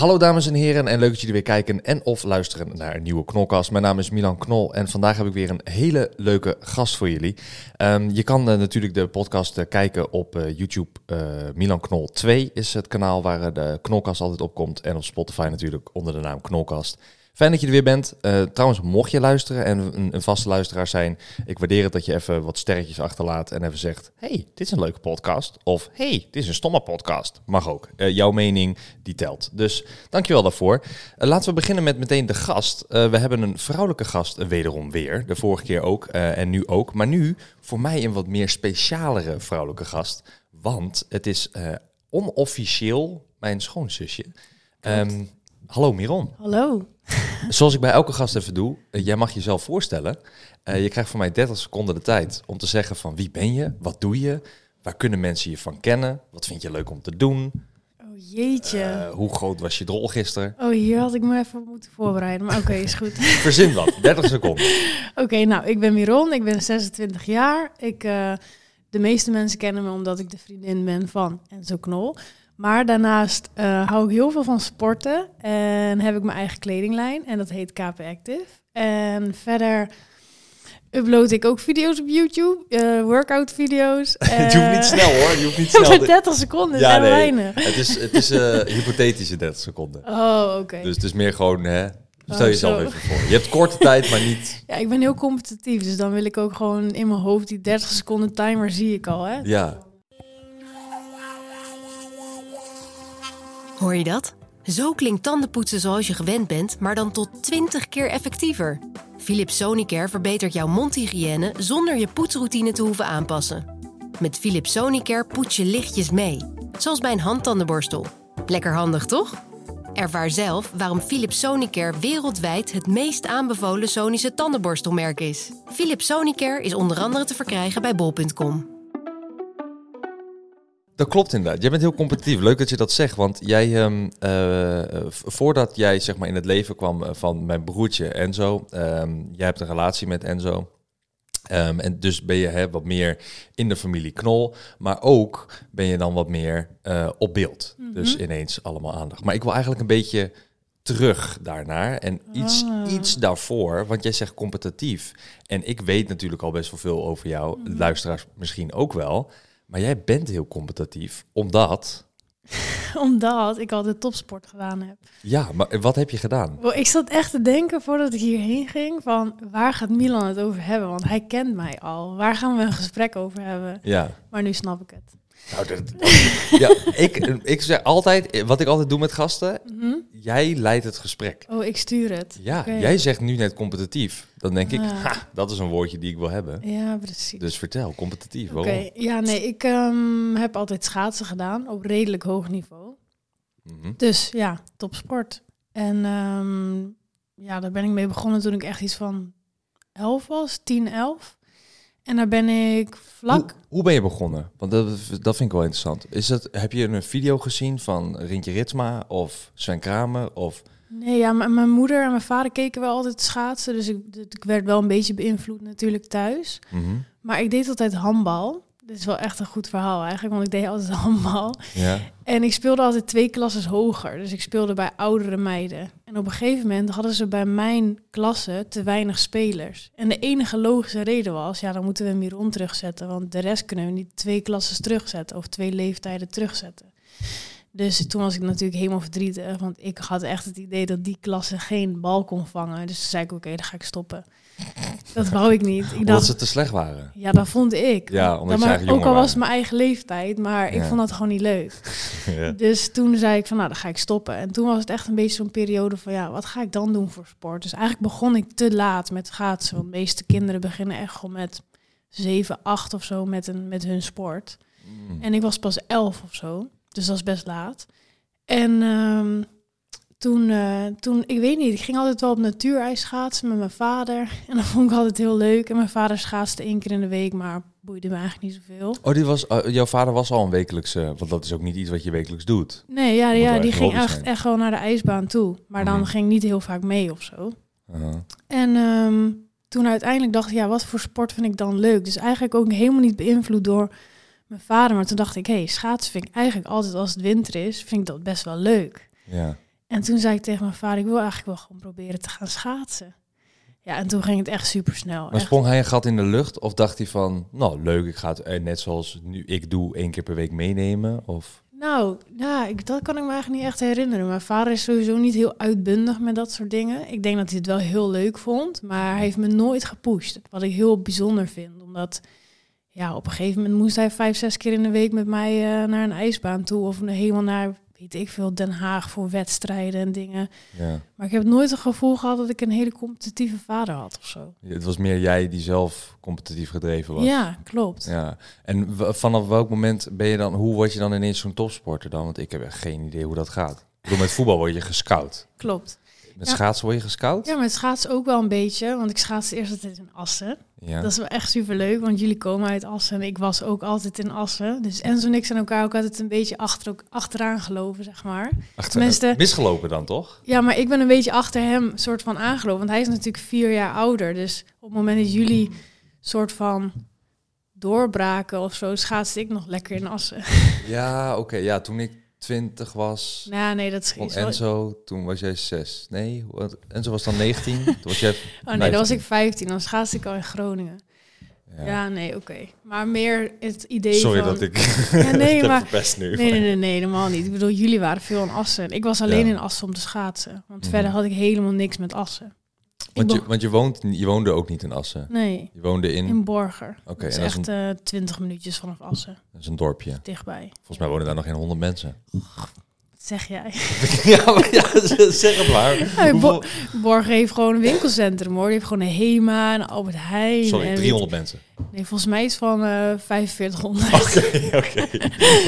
Hallo dames en heren en leuk dat jullie weer kijken en of luisteren naar een nieuwe Knolkast. Mijn naam is Milan Knol en vandaag heb ik weer een hele leuke gast voor jullie. Ehm, je kan eh, natuurlijk de podcast eh, kijken op eh, YouTube. Milan Knol 2 is het kanaal waar de Knolkast altijd op komt en op Spotify natuurlijk onder de naam Knolkast. Fijn dat je er weer bent. Uh, trouwens, mocht je luisteren en een, een, vaste luisteraar zijn, ik waardeer het dat je even wat sterretjes achterlaat en even zegt: hey, dit is een leuke podcast. Of hey, dit is een stomme podcast. Mag ook. Uh, jouw mening, die telt. Dus dankjewel daarvoor. Uh, laten we beginnen met meteen de gast. we hebben een vrouwelijke gast wederom weer. De vorige keer ook en nu ook. Maar nu voor mij een wat meer specialere vrouwelijke gast. Want het is onofficieel mijn schoonzusje. Um, hallo Miron. Hallo. Zoals ik bij elke gast even doe, uh, jij mag jezelf voorstellen. Uh, je krijgt van mij 30 seconden de tijd om te zeggen van wie ben je, wat doe je, waar kunnen mensen je van kennen, wat vind je leuk om te doen. Oh jeetje. Uh, hoe groot was je drol gisteren? Oh, hier had ik me even moeten voorbereiden, maar oké, is goed. Verzin wat, 30 seconden. oké, nou, ik ben Miron, ik ben 26 jaar. Ik, de meeste mensen kennen me omdat ik de vriendin ben van Enzo Knol. Maar daarnaast uh, hou ik heel veel van sporten en heb ik mijn eigen kledinglijn en dat heet KP Active. En verder upload ik ook video's op YouTube, uh, workout video's. Uh, je hoeft niet snel hoor, je hoeft niet snel. 30 seconden, ja, nee, weinig. Het is, het is hypothetische 30 seconden. Oh, oké. Dus het is meer gewoon, hè, Stel oh, jezelf even voor. Je hebt korte tijd, maar niet. Ja, ik ben heel competitief. Dus dan wil ik ook gewoon in mijn hoofd die 30 seconden timer zie ik al. Hè? Ja. Hoor je dat? Zo klinkt tandenpoetsen zoals je gewend bent, maar dan tot 20 keer effectiever. Philips Sonicare verbetert jouw mondhygiëne zonder je poetsroutine te hoeven aanpassen. Met Philips Sonicare poets je lichtjes mee, zoals bij een handtandenborstel. Lekker handig, toch? Ervaar zelf waarom Philips Sonicare wereldwijd het meest aanbevolen Sonische tandenborstelmerk is. Philips Sonicare is onder andere te verkrijgen bij bol.com. Dat klopt inderdaad. Jij bent heel competitief. Leuk dat je dat zegt. Want jij, um, uh, voordat jij zeg maar, in het leven kwam eh, van mijn broertje Enzo, um, jij hebt een relatie met Enzo. Um, en dus ben je hè, wat meer in de familie Knol, maar ook ben je dan wat meer uh, op beeld. Mm -hmm. Dus ineens allemaal aandacht. Maar ik wil eigenlijk een beetje terug daarnaar en iets, ah. iets daarvoor, want jij zegt competitief. En ik weet natuurlijk al best wel veel over jou, mm -hmm. luisteraars misschien ook wel. Maar jij bent heel competitief, omdat... omdat ik altijd topsport gedaan heb. Ja, maar wat heb je gedaan? ik zat echt te denken voordat ik hierheen ging van waar gaat Milan het over hebben? Want hij kent mij al. Waar gaan we een gesprek over hebben? Ja. Maar nu snap ik het. Nou, dat, ja, ik, ik zeg altijd, wat ik altijd doe met gasten, mhm. jij leidt het gesprek. Oh, ik stuur het. Ja, jij zegt nu net competitief. Dan denk ik, ha, dat is een woordje die ik wil hebben. Ja, precies. Dus vertel, competitief, waarom? Ja, nee, ik um, heb altijd schaatsen gedaan op redelijk hoog niveau. Mhm. Dus ja, topsport. En um, ja, daar ben ik mee begonnen toen ik echt iets van 11 was, 10, 11. En daar ben ik vlak. Hoe, hoe, ben je begonnen? Want dat, dat vind ik wel interessant. Is het, heb je een video gezien van Rintje Ritsma of Sven Kramer? Of... Nee, ja, mijn moeder en mijn vader keken wel altijd schaatsen. Dus ik, ik werd wel een beetje beïnvloed natuurlijk thuis. Mhm. Maar ik deed altijd handbal. Dit is wel echt een goed verhaal eigenlijk, want ik deed altijd handbal. Ja. En ik speelde altijd twee klassen hoger. Dus ik speelde bij oudere meiden. En op een gegeven moment hadden ze bij mijn klasse te weinig spelers. En de enige logische reden was, ja, dan moeten we Miron terugzetten. Want de rest kunnen we niet twee klassen terugzetten of twee leeftijden terugzetten. Dus toen was ik natuurlijk helemaal verdrietig, want ik had echt het idee dat die klasse geen bal kon vangen. Dus toen zei ik, oké, dan ga ik stoppen. Dat wou ik niet. Ik dacht, dat ze te slecht waren? Ja, dat vond ik. Ja, omdat maar, Ook al was het mijn eigen leeftijd, maar ik vond dat gewoon niet leuk. ja. Dus toen zei ik van, nou, dan ga ik stoppen. En toen was het echt een beetje zo'n periode van, ja, wat ga ik dan doen voor sport? Dus eigenlijk begon ik te laat met schaatsen. Want de meeste kinderen beginnen echt gewoon met 7, 8 of zo met, een, met hun sport. Mm. En ik was pas 11 of zo. Dus dat is best laat. En um, toen, uh, toen, ik weet niet, ik ging altijd wel op natuurijs schaatsen met mijn vader. En dat vond ik altijd heel leuk. En mijn vader schaatste één keer in de week, maar boeide me eigenlijk niet zoveel. Oh, die was, uh, jouw vader was al een wekelijkse, want dat is ook niet iets wat je wekelijks doet. Nee, ja, ja die ging echt, echt gewoon naar de ijsbaan toe. Maar dan mm. ging niet heel vaak mee of zo. Uh -huh. En um, toen uiteindelijk dacht ik, ja, wat voor sport vind ik dan leuk? Dus eigenlijk ook helemaal niet beïnvloed door mijn vader. Maar toen dacht ik, hé, hey, schaatsen vind ik eigenlijk altijd als het winter is, vind ik dat best wel leuk. Ja. En toen zei ik tegen mijn vader, ik wil eigenlijk wel gewoon proberen te gaan schaatsen. Ja, en toen ging het echt super snel. Maar sprong hij een gat in de lucht of dacht hij van, nou leuk, ik ga het eh, net zoals nu ik doe één keer per week meenemen? Of? Nou, ja, ik, dat kan ik me eigenlijk niet echt herinneren. Mijn vader is sowieso niet heel uitbundig met dat soort dingen. Ik denk dat hij het wel heel leuk vond, maar hij heeft me nooit gepusht. Wat ik heel bijzonder vind, omdat ja, op een gegeven moment moest hij vijf, zes keer in de week met mij uh, naar een ijsbaan toe of helemaal naar weet ik veel, Den Haag voor wedstrijden en dingen. Ja. Maar ik heb nooit het gevoel gehad dat ik een hele competitieve vader had of zo. Het was meer jij die zelf competitief gedreven was. Ja, klopt. Ja. En vanaf welk moment ben je dan, hoe word je dan ineens zo'n topsporter dan? Want ik heb echt geen idee hoe dat gaat. Bedoel, met voetbal word je gescout. Klopt. Met schaatsen word je gescout? Ja, met schaatsen ook wel een beetje. Want ik schaatste eerst altijd in Assen. Ja. Dat is wel echt super leuk, want jullie komen uit Assen en ik was ook altijd in Assen. Dus Enzo en ik zijn elkaar ook altijd een beetje achter, achteraan gelopen, zeg maar. Achter, misgelopen dan, toch? Ja, maar ik ben een beetje achter hem soort van aangelopen. Want hij is natuurlijk vier jaar ouder. Dus op het moment dat jullie soort van doorbraken of zo, schaatste ik nog lekker in Assen. Ja, oké. Ja, toen ik 20 was. Ja, nee, dat is Enzo, toen was jij 6. Nee, Enzo was dan 19. toen was jij. Oh nee, dan was ik 15. Dan schaatste ik al in Groningen. Ja, ja nee, oké. Maar meer het idee Sorry van... dat ik ja, nee, maar... best nu. Nee, nee, nee, nee, helemaal niet. Ik bedoel, jullie waren veel in Assen. Ik was alleen in Assen om te schaatsen. Want mhm. verder had ik helemaal niks met Assen. Want, je, want je, woont, je woonde ook niet in Assen? Nee. Je woonde in? In Borger. Oké. Okay, dat is echt uh, 20 minuutjes vanaf Assen. Dat is een dorpje? Dichtbij. Volgens mij wonen daar nog geen 100 mensen. zeg jij? ja, maar ja, zeg het maar. Ja, Borger heeft gewoon een winkelcentrum hoor. Die heeft gewoon een HEMA, een Albert Heijn. Sorry, en 300 mensen? Nee, volgens mij is het van uh, 4500. Oké,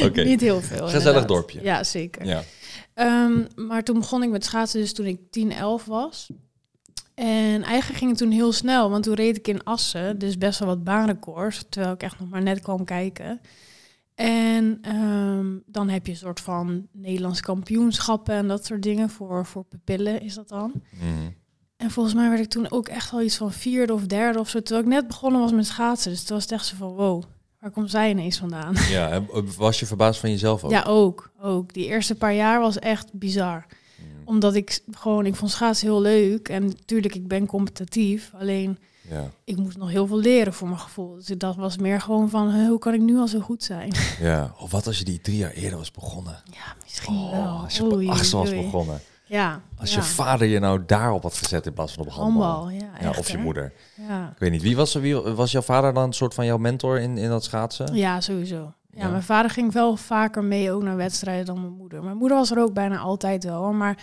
oké. Niet heel veel. Gezellig dorpje. Ja, zeker. Ja. Um, maar toen begon ik met schaatsen dus toen ik 10, 11 was. En eigenlijk ging het toen heel snel, want toen reed ik in Assen, dus best wel wat baanrecords, terwijl ik echt nog maar net kwam kijken. En ehm, dan heb je een soort van Nederlands kampioenschappen en dat soort dingen voor, voor pupillen is dat dan. Mhm. En volgens mij werd ik toen ook echt wel iets van vierde of derde of zo, terwijl ik net begonnen was met schaatsen. Dus toen was het echt zo van, wow, waar komt zij ineens vandaan? Ja, was je verbaasd van jezelf ook? Ja, ook. ook. Die eerste paar jaar was echt bizar omdat ik gewoon, ik vond schaatsen heel leuk. En natuurlijk, ik ben competitief. Alleen, ja. ik moest nog heel veel leren voor mijn gevoel. Dus dat was meer gewoon van, hoe kan ik nu al zo goed zijn? Ja, of wat als je die drie jaar eerder was begonnen? Ja, misschien oh, wel. Als je op achtste was begonnen. Ja. Als je vader je nou daarop had gezet in plaats van op handbal. ja, echt, of je moeder. Ja. Ik weet niet, wie was, wie was jouw vader dan een soort van jouw mentor in, in dat schaatsen? Ja, sowieso. Ja, mijn vader ging wel vaker mee ook naar wedstrijden dan mijn moeder. Mijn moeder was er ook bijna altijd wel. Maar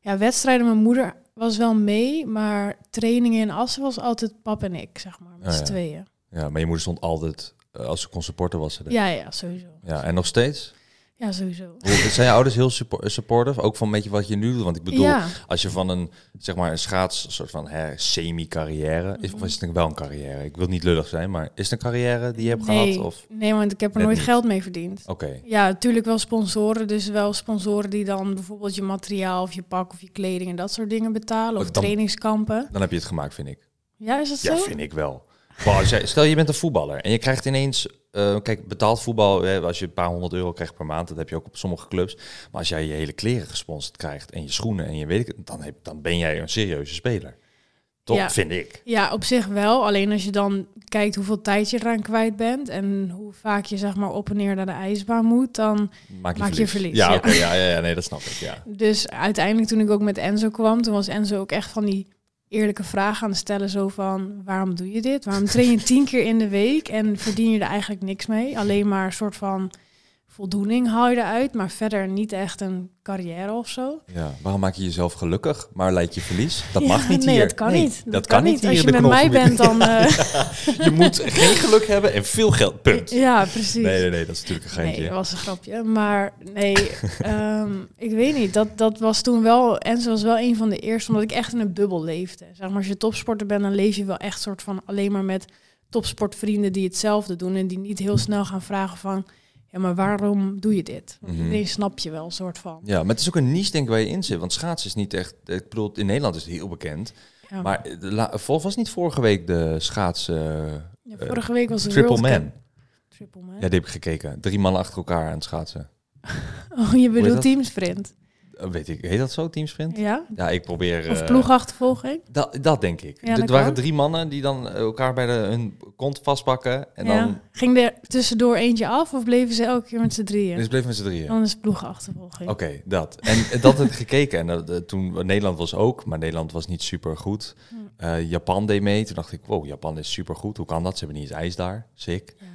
ja, wedstrijden, mijn moeder was wel mee. Maar trainingen in Assen was altijd pap en ik, zeg maar, met oh, z'n tweeën. Ja, maar je moeder stond altijd, uh, als ze kon supporten, was ze er. Ja, ja, sowieso. Ja, en nog steeds? Ja, sowieso. Zijn je ouders heel supportive? Ook van een beetje wat je nu doet? Want ik bedoel, als je van een, zeg maar, een schaats, soort van semi-carrière, is, of is het wel een carrière? Ik wil niet lullig zijn, maar is het een carrière die je hebt gehad? Of? Nee, want ik heb er nooit geld mee verdiend. Oké. Ja, natuurlijk wel sponsoren. Dus wel sponsoren die dan bijvoorbeeld je materiaal of je pak of je kleding en dat soort dingen betalen. Of trainingskampen. Dan heb je het gemaakt, vind ik. Ja, is dat zo? Ja, vind ik wel. Stel je bent een voetballer en je krijgt ineens uh, kijk, betaald voetbal, hè, als je een paar honderd euro krijgt per maand, dat heb je ook op sommige clubs. Maar als jij je hele kleren gesponsord krijgt en je schoenen en je weet ik, dan, heb, dan ben jij een serieuze speler. Toch, ja. vind ik. Ja, op zich wel. Alleen als je dan kijkt hoeveel tijd je eraan kwijt bent en hoe vaak je zeg maar op en neer naar de ijsbaan moet, dan maak je, je verlies. Ja, ja. ja, ja, ja, nee, dat snap ik. Ja. Dus uiteindelijk toen ik ook met Enzo kwam, toen was Enzo ook echt van die eerlijke vragen aan stellen. Zo van, waarom doe je dit? Waarom train je tien keer in de week en verdien je er eigenlijk niks mee? Alleen maar een soort van voldoening haal je eruit, maar verder niet echt een carrière of zo. Ja, waarom maak je jezelf gelukkig, maar leid je verlies? Dat mag niet nee, hier. Dat kan niet. Dat, kan, niet. Als je met mij bent, dan... Uh... je moet geen geluk hebben en veel geld, punt. Ja, precies. Nee, nee, nee, dat is natuurlijk een geintje. Nee, dat was een grapje. Maar nee, um, ik weet niet. Dat, dat was toen wel... En ze was wel een van de eerste, omdat ik echt in een bubbel leefde. Zeg maar, als je topsporter bent, dan leef je wel echt soort van alleen maar met topsportvrienden die hetzelfde doen en die niet heel snel gaan vragen van ja, maar waarom doe je dit? Want mm snap je wel, een soort van. Ja, maar het is ook een niche, denk ik, waar je in zit. Want schaatsen is niet echt... Ik bedoel, in Nederland is het heel bekend. Ja. Maar vol was niet vorige week de schaatsen... Ja, eh, vorige week was het Triple Man. Triple Man? Ja, die heb ik gekeken. Drie mannen achter elkaar aan het schaatsen. oh, je bedoelt teamsprint? Eh, weet ik, heet dat zo, teamsprint? Ja? Ja, ik probeer... Of eh, ploegachtervolging? dat, dat denk ik. Ja, Er waren drie mannen die dan elkaar bij de, hun kont vastpakken. En ja. dan... Ging er tussendoor eentje af of bleven ze elke keer met z'n drieën? Dus bleef met z'n drieën. Dan is ploegachtervolging. Oké, dat. En dat had ik gekeken. En dat, eh, toen, Nederland was ook, maar Nederland was niet super goed. Hm. Japan deed mee. Toen dacht ik, wow, Japan is super goed. Hoe kan dat? Ze hebben niet eens ijs daar. Sick. Ja.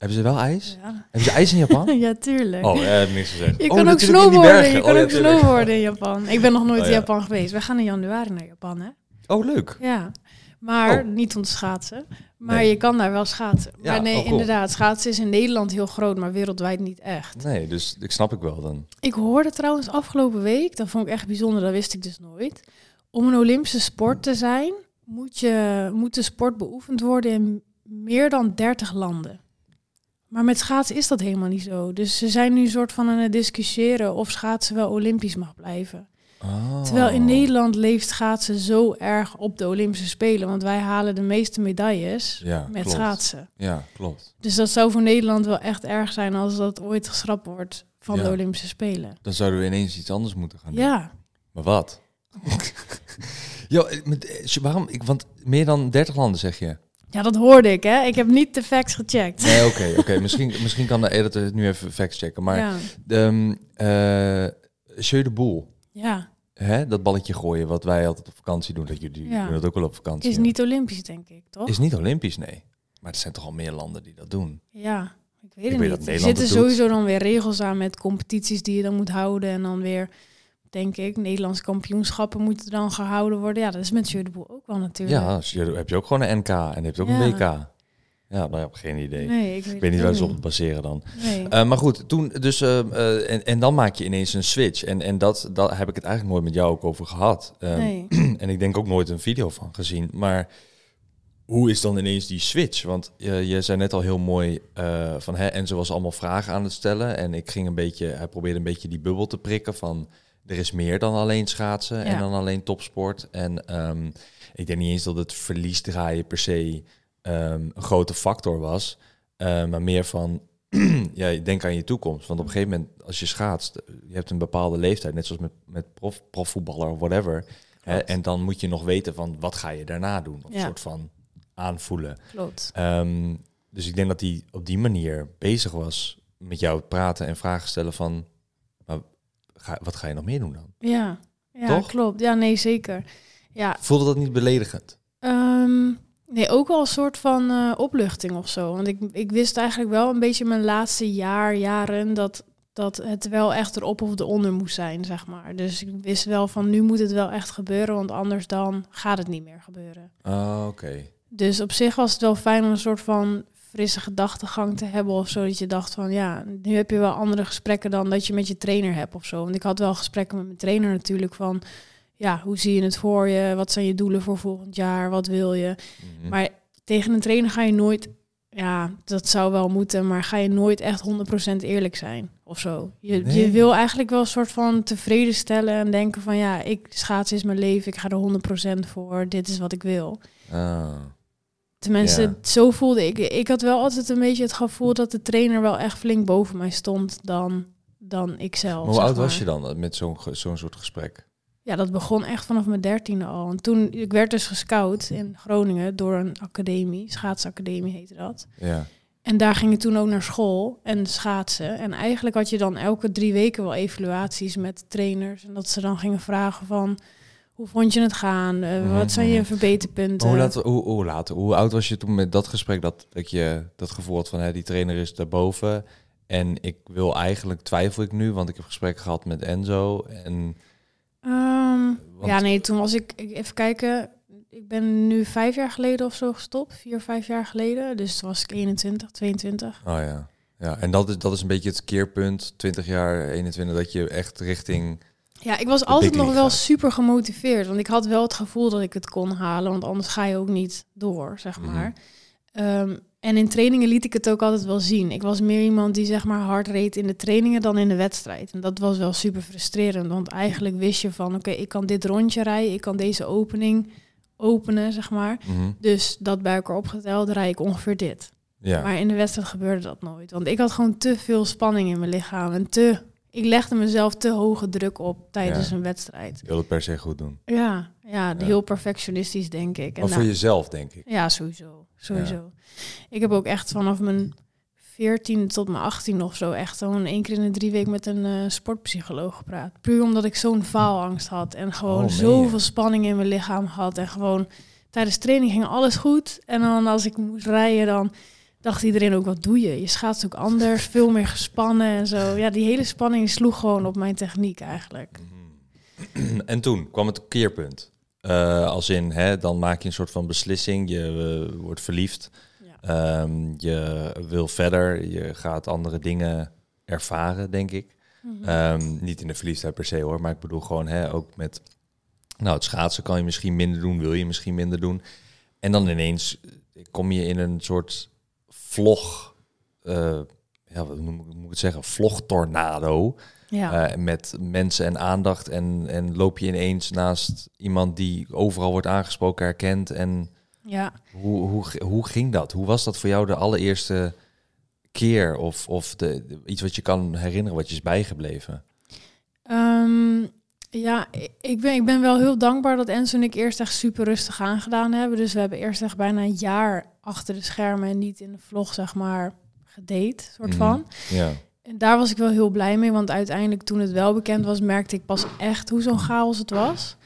Hebben ze wel ijs? Ja. Hebben ze ijs in Japan? ja, tuurlijk. Oh, eh, niks gezegd. Je Oh, kan ook snowboarden. Je kan Oh, ja, ook snowboarden in Japan. Ik ben nog nooit Oh, in ja. Japan geweest. We gaan in januari naar Japan, hè? Oh, leuk. Ja. Maar Oh. niet om te schaatsen. Maar Nee. je kan daar wel schaatsen. Ja, maar nee, oh, cool. inderdaad. Schaatsen is in Nederland heel groot, maar wereldwijd niet echt. Nee, dus ik snap ik wel dan. Ik hoorde trouwens afgelopen week, dat vond ik echt bijzonder, dat wist ik dus nooit. Om een Olympische sport te zijn, moet, je, moet de sport beoefend worden in meer dan 30 landen. Maar met schaatsen is dat helemaal niet zo. Dus ze zijn nu een soort van aan het discussiëren of schaatsen wel Olympisch mag blijven. Oh. Terwijl in Nederland leeft schaatsen zo erg op de Olympische Spelen. Want wij halen de meeste medailles Ja, met klopt. schaatsen. Ja, klopt. Dus dat zou voor Nederland wel echt erg zijn als dat ooit geschrapt wordt van Ja. de Olympische Spelen. Dan zouden we ineens iets anders moeten gaan doen. Ja, Maar wat? Yo, eh, met, eh, waarom? Ik, want meer dan 30 landen zeg je. Ja, dat hoorde ik, hè. Ik heb niet de facts gecheckt. Nee, oké, oké. Misschien, misschien kan de editor het nu even facts checken. Maar ja. de, uh, Jeu de Boel, ja, hè, dat balletje gooien wat wij altijd op vakantie doen, dat jullie Ja. doen dat ook wel op vakantie. is niet Olympisch, denk ik, toch? is niet Olympisch, nee. Maar er zijn toch al meer landen die dat doen. Ja, ik weet Ik het weet dat niet. Er zitten sowieso dan weer regels aan met competities die je dan moet houden. En dan weer, denk ik, Nederlandse kampioenschappen moeten dan gehouden worden. Ja, dat is met Boel ook wel natuurlijk. Ja, je, heb je ook gewoon een NK en je hebt ook Ja. een WK. Ja, nou, ik heb geen idee. Nee, ik weet, Ik weet niet waar ze op het baseren dan. Nee. Eh, maar goed, toen dus eh, eh, en, en dan maak je ineens een switch. En, en dat, dat heb ik het eigenlijk nooit met jou ook over gehad. Eh, nee. En ik denk ook nooit een video van gezien. Maar hoe is dan ineens die switch? Want je, je zei net al heel mooi van hè, en ze was allemaal vragen aan het stellen. En ik ging een beetje, hij probeerde een beetje die bubbel te prikken van er is meer dan alleen schaatsen en dan alleen topsport. En ehm, ik denk niet eens dat het verliesdraaien per se ehm, een grote factor was. eh, maar meer van, ja, denk aan je toekomst. Want op een gegeven moment, als je schaatst, je hebt een bepaalde leeftijd, net zoals met, met prof, profvoetballer of whatever. Hè, en dan moet je nog weten van, wat ga je daarna doen? Of Ja. een soort van aanvoelen. Klopt. Ehm, dus ik denk dat hij op die manier bezig was met jou praten en vragen stellen van, ga, wat ga je nog meer doen dan? Ja, ja Toch? klopt. Ja, nee, zeker. Ja, Voelde dat niet beledigend? Ehm, nee, ook wel een soort van eh, opluchting of zo. Want ik, ik wist eigenlijk wel een beetje mijn laatste jaar, jaren, dat, dat het wel echt erop of eronder moest zijn, zeg maar. Dus ik wist wel van nu moet het wel echt gebeuren, want anders dan gaat het niet meer gebeuren. Ah, oké. Dus op zich was het wel fijn om een soort van frisse gedachtegang te hebben of zo. Dat je dacht van ja, nu heb je wel andere gesprekken dan dat je met je trainer hebt of zo. Want ik had wel gesprekken met mijn trainer natuurlijk van ja, hoe zie je het voor je? Wat zijn je doelen voor volgend jaar? Wat wil je? Mhm. Maar tegen een trainer ga je nooit, ja, dat zou wel moeten, maar ga je nooit echt 100% eerlijk zijn of zo. Je, Nee. je wil eigenlijk wel een soort van tevreden stellen en denken van ja, ik schaats is mijn leven, ik ga er 100% voor, dit is wat ik wil. Ah. Tenminste, Ja. zo voelde ik. Ik had wel altijd een beetje het gevoel dat de trainer wel echt flink boven mij stond dan, dan ik zelf. Maar hoe oud was je dan eh, met zo'n zo'n soort gesprek? Ja, dat begon echt vanaf mijn dertiende al. En toen, ik werd dus gescout in Groningen door een academie, schaatsacademie heette dat. Ja. En daar ging ik toen ook naar school en schaatsen. En eigenlijk had je dan elke drie weken wel evaluaties met trainers. En dat ze dan gingen vragen van, hoe vond je het gaan? Eh, Mhm, wat zijn je mhm. verbeterpunten? Hoe, laat, hoe, hoe laat? Hoe oud was je toen met dat gesprek dat, dat je dat gevoel had van hè, die trainer is daarboven en ik wil eigenlijk twijfel ik nu, want ik heb gesprek gehad met Enzo en Ehm, Want- Ja, nee, toen was ik, ik, even kijken, ik ben nu vijf jaar geleden of zo gestopt, vier, vijf jaar geleden. Dus toen was ik 21, 22. oh ja, ja en dat is dat is een beetje het keerpunt, 20 jaar, 21 dat je echt richting Ja, ik was altijd nog wel super gemotiveerd, want ik had wel het gevoel dat ik het kon halen, want anders ga je ook niet door, zeg Mhm. maar. Ehm, en in trainingen liet ik het ook altijd wel zien. Ik was meer iemand die zeg maar hard reed in de trainingen dan in de wedstrijd. En dat was wel super frustrerend, want eigenlijk wist je van, oké, ik kan dit rondje rijden, ik kan deze opening openen, zeg maar. mhm, Dus dat bij elkaar opgeteld rijd ik ongeveer dit. ja. Maar in de wedstrijd gebeurde dat nooit. Want ik had gewoon te veel spanning in mijn lichaam. En te, ik legde mezelf te hoge druk op tijdens een wedstrijd. Je wil het per se goed doen. Ja, ja, heel perfectionistisch denk ik. En maar voor jezelf denk ik. Ja, sowieso. sowieso. Ik heb ook echt vanaf mijn 14 tot mijn 18 of zo echt gewoon één keer in de drie weken met een uh, sportpsycholoog gepraat. Puur omdat ik zo'n faalangst had en gewoon oh, zoveel spanning in mijn lichaam had. En gewoon tijdens training ging alles goed. En dan als ik moest rijden, dan dacht iedereen ook, wat doe je? Je schaatst ook anders, veel meer gespannen en zo. Ja, die hele spanning sloeg gewoon op mijn techniek eigenlijk. Mhm. En toen kwam het keerpunt. Uh, als in, hè, dan maak je een soort van beslissing, je uh, wordt verliefd. Ehm, je wil verder, je gaat andere dingen ervaren, denk ik. Mhm. Ehm, niet in de verliefdheid per se hoor, maar ik bedoel gewoon hè, ook met... Nou, het schaatsen kan je misschien minder doen, wil je misschien minder doen. En dan ineens kom je in een soort vlog, uh, ja, wat moet ik het zeggen, vlogtornado. Ja. Uh, met mensen en aandacht. En, en loop je ineens naast iemand die overal wordt aangesproken, herkend. En ja. Hoe, hoe, hoe ging dat? Hoe was dat voor jou de allereerste keer? Of, of de, iets wat je kan herinneren, wat je is bijgebleven? Um, ja, ik ben, ik ben wel heel dankbaar dat Enzo en ik eerst echt super rustig aangedaan hebben. Dus we hebben eerst echt bijna een jaar achter de schermen en niet in de vlog, zeg maar, gedate, soort mhm. van. Ja. En daar was ik wel heel blij mee, want uiteindelijk toen het wel bekend was, merkte ik pas echt hoe zo'n chaos het was.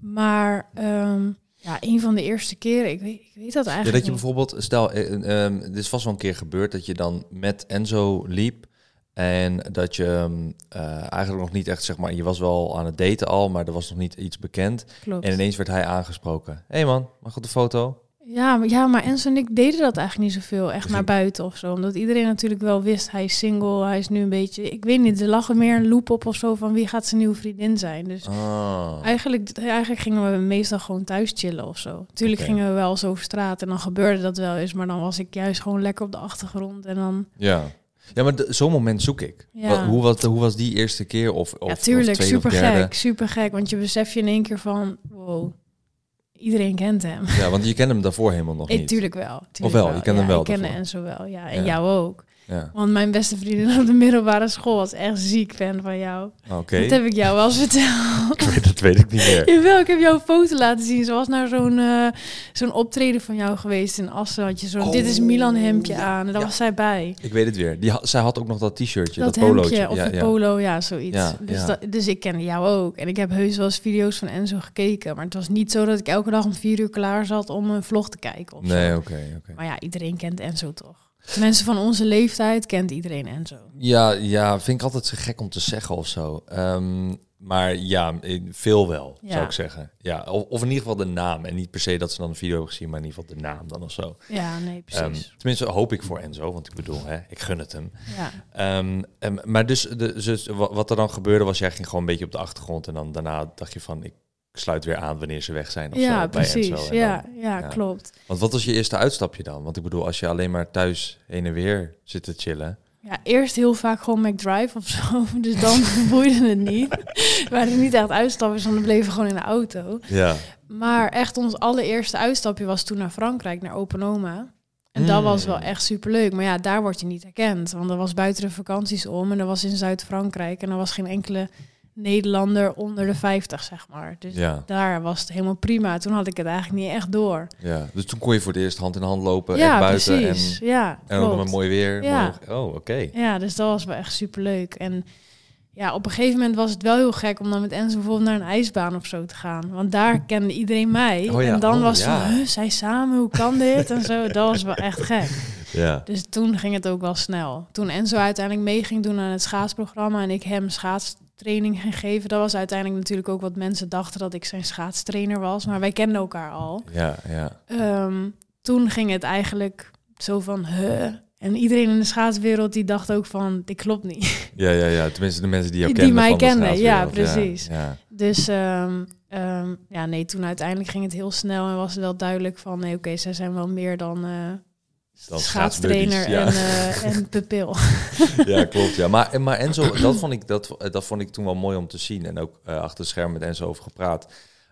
Maar um, ja, een van de eerste keren. Ik weet, ik weet dat eigenlijk. Ja, dat je bijvoorbeeld, stel, uh, dit is vast wel een keer gebeurd dat je dan met Enzo liep. En dat je uh, eigenlijk nog niet echt, zeg maar, je was wel aan het daten al, maar er was nog niet iets bekend. Klopt. En ineens werd hij aangesproken. Hé hey man, mag op de foto? Ja, maar, ja, maar Enzo en ik deden dat eigenlijk niet zoveel, echt naar buiten of zo. Omdat iedereen natuurlijk wel wist, hij is single, hij is nu een beetje... Ik weet niet, er lag er meer een loop op of zo van wie gaat zijn nieuwe vriendin zijn. Dus ah. eigenlijk, eigenlijk gingen we meestal gewoon thuis chillen of zo. Tuurlijk gingen we wel zo over straat en dan gebeurde dat wel eens. Maar dan was ik juist gewoon lekker op de achtergrond en dan... Ja. Ja, maar zo'n moment zoek ik. Ja. Hoe, was, hoe was die eerste keer? Of, of, ja, tuurlijk, super gek, super gek. Want je besef je in één keer van, wow, Iedereen kent hem. Ja, want je kent hem daarvoor helemaal nog niet. Tuurlijk wel. Tuurlijk of wel, je kent hem wel. Ik ken en zo wel, ja. En jou ook. Ja. Want mijn beste vriendin op de middelbare school was echt ziek fan van jou. Oké. Dat heb ik jou wel eens verteld. dat weet ik niet meer. Jawel, ik heb jou een foto laten zien. Ze was naar zo'n uh, zo'n optreden van jou geweest in Assen. Had je zo'n, dit is oh, Milan hemdje aan. En daar was zij bij. Ik weet het weer. Die zij had ook nog dat t-shirtje, dat, dat polootje. Of ja, polo, ja, zoiets. Dus, dat, dus ik kende jou ook. En ik heb heus wel eens video's van Enzo gekeken. Maar het was niet zo dat ik elke dag om vier uur klaar zat om een vlog te kijken. Of nee, oké. oké. Maar ja, iedereen kent Enzo toch. Mensen van onze leeftijd kent iedereen Enzo. Ja, ja, vind ik altijd zo gek om te zeggen of zo. Ehm, maar ja, veel wel, zou ik zeggen. Ja, of, of, in ieder geval de naam. En niet per se dat ze dan een video hebben gezien, maar in ieder geval de naam dan of zo. Ja, nee, ehm, precies. tenminste, hoop ik voor Enzo, want ik bedoel, hè, ik gun het hem. Ja. Um, maar dus, de, dus wat er dan gebeurde was, jij ging gewoon een beetje op de achtergrond. En dan daarna dacht je van, ik sluit weer aan wanneer ze weg zijn. Of ja, zo, precies. Bij en ja, ja, ja, klopt. Want wat was je eerste uitstapje dan? Want ik bedoel, als je alleen maar thuis heen en weer zit te chillen. Ja, eerst heel vaak gewoon McDrive of zo. Dus dan boeide het niet. We waren niet echt uitstappen, want we bleven gewoon in de auto. Ja. Maar echt ons allereerste uitstapje was toen naar Frankrijk, naar Open Oma. En dat was wel mm. echt superleuk. Maar ja, daar word je niet herkend. Want dat was buiten de vakanties om. En dat was in Zuid-Frankrijk. En er was geen enkele Nederlander onder de 50, zeg maar. Dus ja. daar was het helemaal prima. Toen had ik het eigenlijk niet echt door. Ja, dus toen kon je voor het eerst hand in hand lopen ja, en buiten. Precies. En, ja, en ook met mooi weer. Ja. oh, oké. Ja, dus dat was wel echt superleuk. En ja, op een gegeven moment was het wel heel gek om dan met Enzo bijvoorbeeld naar een ijsbaan of zo te gaan. Want daar kende iedereen mij. Oh, ja. En dan oh, was het van, zij samen, hoe kan dit? en zo, dat was wel echt gek. Ja. Dus toen ging het ook wel snel. Toen Enzo uiteindelijk mee ging doen aan het schaatsprogramma en ik hem schaats training gaan geven. Dat was uiteindelijk natuurlijk ook wat mensen dachten dat ik zijn schaatstrainer was. Maar wij kenden elkaar al. Ja, ja. Um, toen ging het eigenlijk zo van, huh? En iedereen in de schaatswereld die dacht ook van, dit klopt niet. Ja, ja, ja. Tenminste de mensen die jou die kenden mij kenden, ja, precies. Ja, Dus um, um, ja, nee, toen uiteindelijk ging het heel snel en was het wel duidelijk van, nee, oké, zij zijn wel meer dan... Uh, schaatstrainer ja. en, uh, en pupil. ja, klopt. Ja. Maar, maar Enzo, dat vond, ik, dat, dat vond ik toen wel mooi om te zien. En ook uh, achter het scherm met Enzo over gepraat.